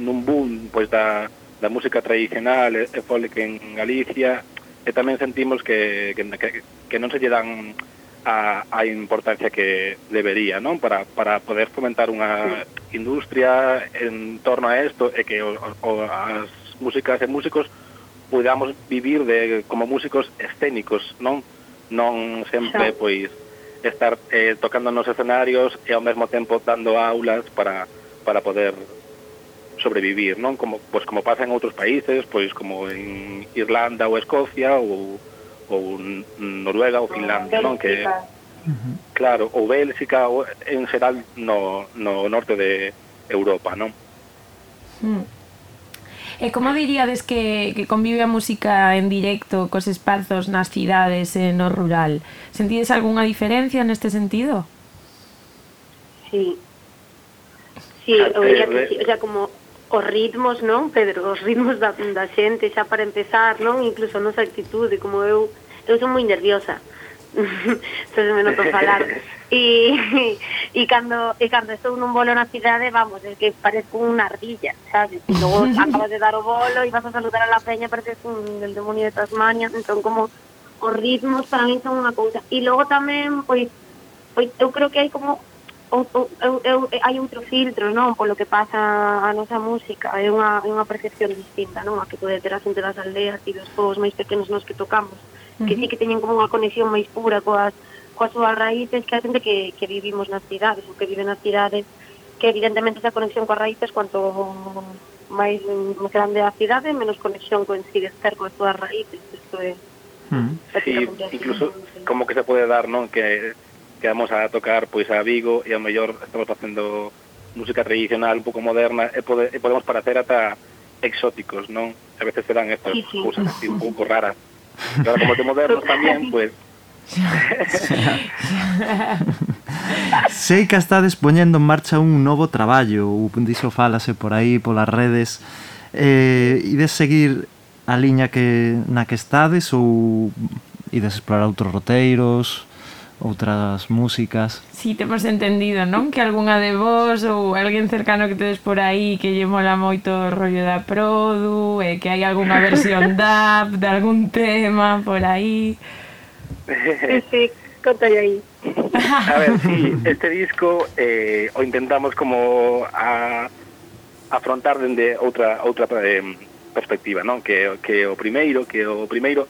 Speaker 15: nun boom pois da da música tradicional e folk en Galicia e tamén sentimos que que, que, que non se lle dan a, a importancia que debería, non? Para, para poder fomentar unha industria en torno a isto e que o, o, as músicas e músicos podamos vivir de como músicos escénicos, non? Non sempre,
Speaker 13: Xa.
Speaker 15: pois, estar eh, tocando nos escenarios e ao mesmo tempo dando aulas para, para poder sobrevivir, non? Como, pois como pasa en outros países, pois como en Irlanda ou Escocia ou ou Noruega ou Finlandia, non? Que Claro, ou Bélxica ou en xeral no, no norte de Europa, non?
Speaker 8: Mm. E eh, como diríades que, que convive a música en directo cos espazos nas cidades e no rural? Sentides algunha diferencia neste sentido?
Speaker 13: Sí. Sí, o, eh, que sí. o sea, como os ritmos, non, Pedro, os ritmos da, da xente xa para empezar, non, incluso a nosa actitude, como eu, eu son moi nerviosa, (laughs) entonces me noto falar, (laughs) e, e, cando, e cando estou nun bolo na cidade, vamos, é que parezco unha ardilla, sabes, e logo (laughs) acabas de dar o bolo e vas a saludar a la peña, pareces un del demonio de Tasmania, entón como os ritmos para mí son unha cousa, e logo tamén, pois, pois eu creo que hai como o, o, eu, eu, hai outro filtro, non? Polo que pasa a nosa música, é unha, é unha percepción distinta, non? A que pode ter a xente das aldeas e dos povos máis pequenos nos que tocamos, uh -huh. que sí que teñen como unha conexión máis pura coas, coas súas raíces que a xente que, que vivimos nas cidades, ou que vive nas cidades, que evidentemente esa conexión coas raíces cuanto máis grande a cidade, menos conexión coincide estar coas súas raíces, isto é... Uh -huh.
Speaker 15: Sí, incluso como que se pode dar, non? Que que vamos a tocar pois a Vigo e ao mellor estamos facendo música tradicional un pouco moderna e, pode, e podemos parecer ata exóticos, non? A veces se dan estas
Speaker 13: sí, sí.
Speaker 15: cousas así un pouco raras. E como te modernos tamén, pois pues, (laughs)
Speaker 7: Sei que estades poñendo en marcha un novo traballo Diso falase por aí, polas redes eh, Ides seguir a liña que na que estades Ou ides explorar outros roteiros outras músicas.
Speaker 8: Si, sí, temos entendido, non? Que algunha de vos ou alguén cercano que tedes por aí que lle mola moito o rollo da produ, e que hai algunha versión (laughs) dab de algún tema por aí. (laughs)
Speaker 13: Sí, sí, contalle aí. (laughs)
Speaker 15: A ver, sí, este disco eh, o intentamos como a afrontar dende outra outra eh, perspectiva, non? Que que o primeiro, que o primeiro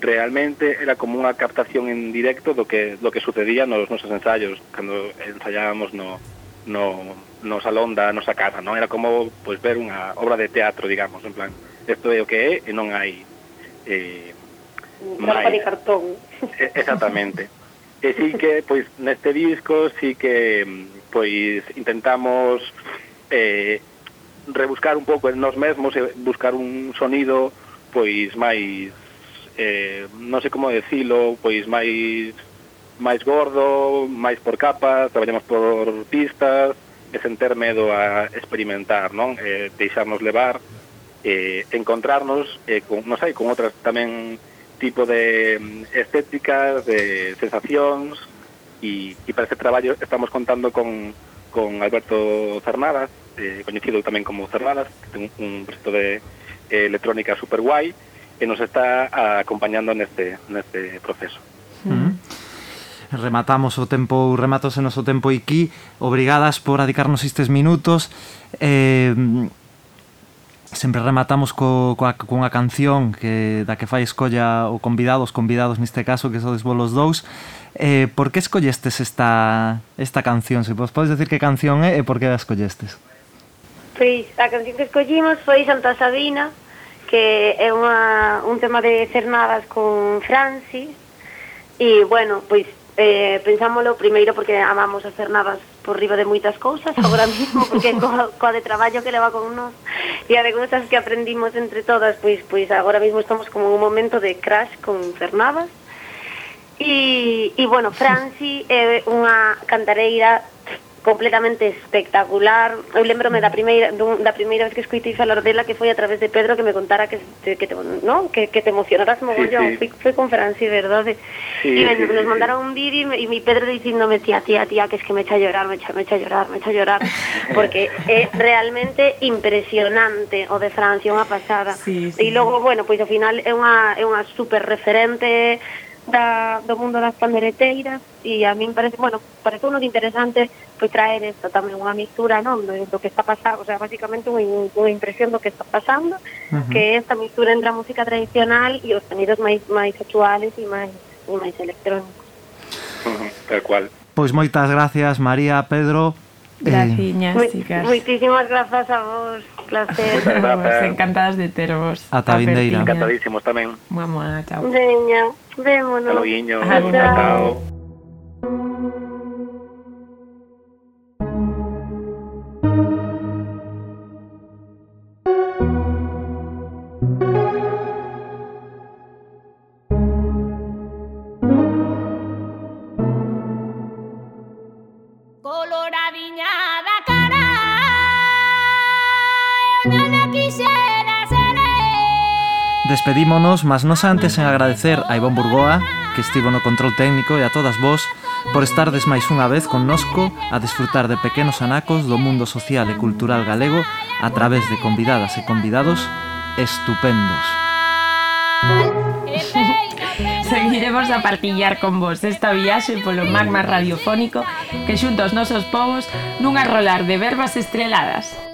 Speaker 15: realmente era como unha captación en directo do que do que sucedía nos nosos ensaios cando ensaiábamos no no no salón da nosa casa, non? Era como pois ver unha obra de teatro, digamos, en plan, isto é o que é e non hai eh
Speaker 13: trampa de cartón.
Speaker 15: E, exactamente. E sí que pois neste disco sí que pois intentamos eh rebuscar un pouco en nós mesmos e buscar un sonido pois máis eh, non sei como decilo, pois máis máis gordo, máis por capas, traballamos por pistas, e sen ter medo a experimentar, non? Eh, deixarnos levar, eh, encontrarnos, eh, con, non sei, con outras tamén tipo de mm, estéticas, de sensacións, e, e para este traballo estamos contando con, con Alberto Cernadas, eh, coñecido tamén como Cernadas, que ten un, un proxecto de eh, electrónica super guai, que nos está ah, acompañando neste, neste proceso. Mm.
Speaker 7: Rematamos o tempo, rematos en noso tempo aquí. Obrigadas por adicarnos estes minutos. Eh, sempre rematamos co, coa, cunha canción que da que fai escolla o convidado, os convidados neste caso, que sodes vos los dous. Eh, por que escollestes esta, esta canción? Se vos podes decir que canción é e por que a escollestes?
Speaker 13: Pois, a canción que escollimos foi Santa Sabina, que é unha, un tema de Cernadas con Francis e bueno, pois eh, pensámoslo primeiro porque amamos a Cernadas por riba de moitas cousas (laughs) agora mesmo porque coa, coa de traballo que leva con nós e a de cousas que aprendimos entre todas pois, pois agora mesmo estamos como un momento de crash con Cernadas. E, e bueno, Franci é unha cantareira completamente espectacular. Eu lembrome da primeira da primeira vez que escoitei falar dela que foi a través de Pedro que me contara que te, que te, no? que, que te emocionaras mogollón.
Speaker 15: Sí, sí.
Speaker 13: Foi, foi con Franci, verdade?
Speaker 15: Sí,
Speaker 13: e me,
Speaker 15: sí,
Speaker 13: nos
Speaker 15: sí,
Speaker 13: mandaron un vídeo e mi Pedro diciéndome, tía, tía, tía, que es que me echa a llorar, me echa, me echa a llorar, me echa a llorar, (laughs) porque é realmente impresionante o de Francia, unha pasada.
Speaker 8: Sí, sí.
Speaker 13: E logo, bueno, pois ao final é unha é unha super referente da, do mundo das pandereteiras e a min parece, bueno, parece uno de interesante pues, traer esto tamén unha mistura non, do que está pasando, o sea, basicamente unha, unha impresión do que está pasando
Speaker 7: uh
Speaker 13: -huh. que esta mistura entre a música tradicional e os sonidos máis máis actuales e máis, e máis electrónicos.
Speaker 15: Uh -huh, Tal cual.
Speaker 7: Pois moitas gracias María, Pedro.
Speaker 8: Graciñas,
Speaker 13: eh,
Speaker 8: chicas.
Speaker 13: Moitísimas grazas a vos Placer.
Speaker 15: Moitas
Speaker 8: Encantadas de tervos
Speaker 7: Ata vindeira.
Speaker 15: Encantadísimos tamén.
Speaker 8: Mamá, chao.
Speaker 13: Veña. Vémonos.
Speaker 15: Hasta luego.
Speaker 7: despedímonos, mas non antes en agradecer a Ivón Burgoa, que estivo no control técnico, e a todas vós por estardes máis unha vez connosco a disfrutar de pequenos anacos do mundo social e cultural galego a través de convidadas e convidados estupendos. (laughs)
Speaker 8: Seguiremos a partillar con vos esta viaxe polo magma radiofónico que xunta os nosos povos nunha rolar de verbas estreladas.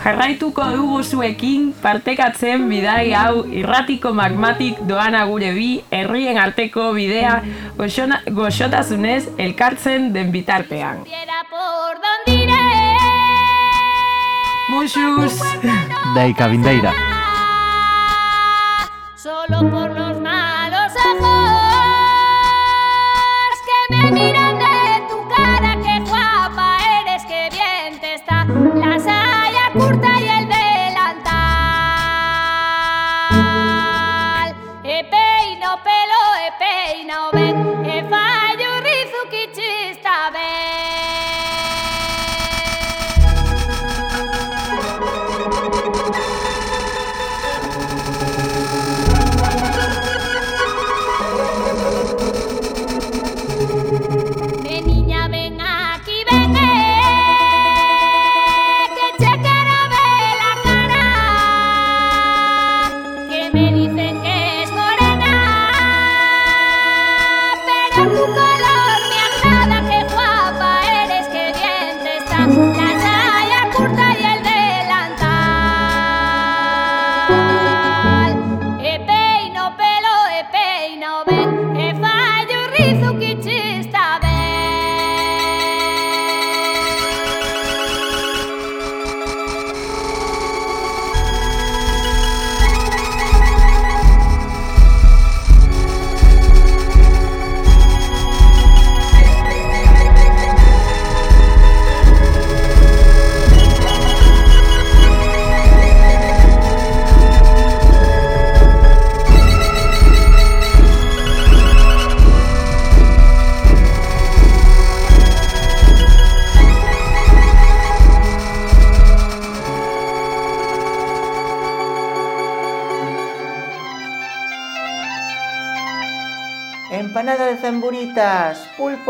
Speaker 8: Jarraituko dugu zuekin partekatzen bidai hau irratiko magmatik doana gure bi herrien arteko bidea goxona, goxotasunez elkartzen den bitartean. Muxus!
Speaker 7: Deika Vindeira.
Speaker 17: Solo por los malos ojos que me miran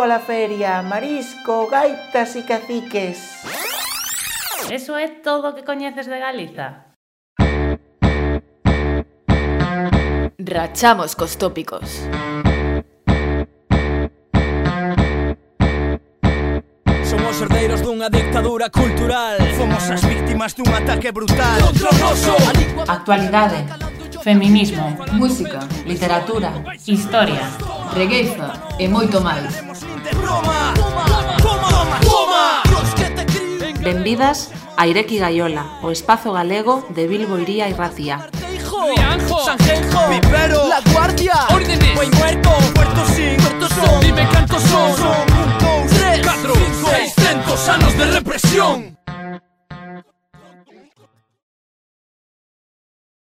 Speaker 1: pola feria, marisco, gaitas e caciques.
Speaker 2: Eso é todo o que coñeces de Galiza.
Speaker 16: Rachamos cos tópicos.
Speaker 4: Somos herdeiros dunha dictadura cultural Fomos as víctimas dun ataque brutal Contra o noso
Speaker 6: Actualidade
Speaker 2: Feminismo,
Speaker 6: música, literatura,
Speaker 2: historia,
Speaker 6: regueiza e moito máis.
Speaker 3: Benvidas a Ireki Gaiola, o espazo galego de Bilbo Iría e Racia.
Speaker 4: Rianjo, Sanjenjo, La Guardia, Órdenes, Buen Muerto, Puerto Sin, Puerto Son, Dime cantos son, son, un, dos, tres, cuatro, cinco, seiscientos anos de represión.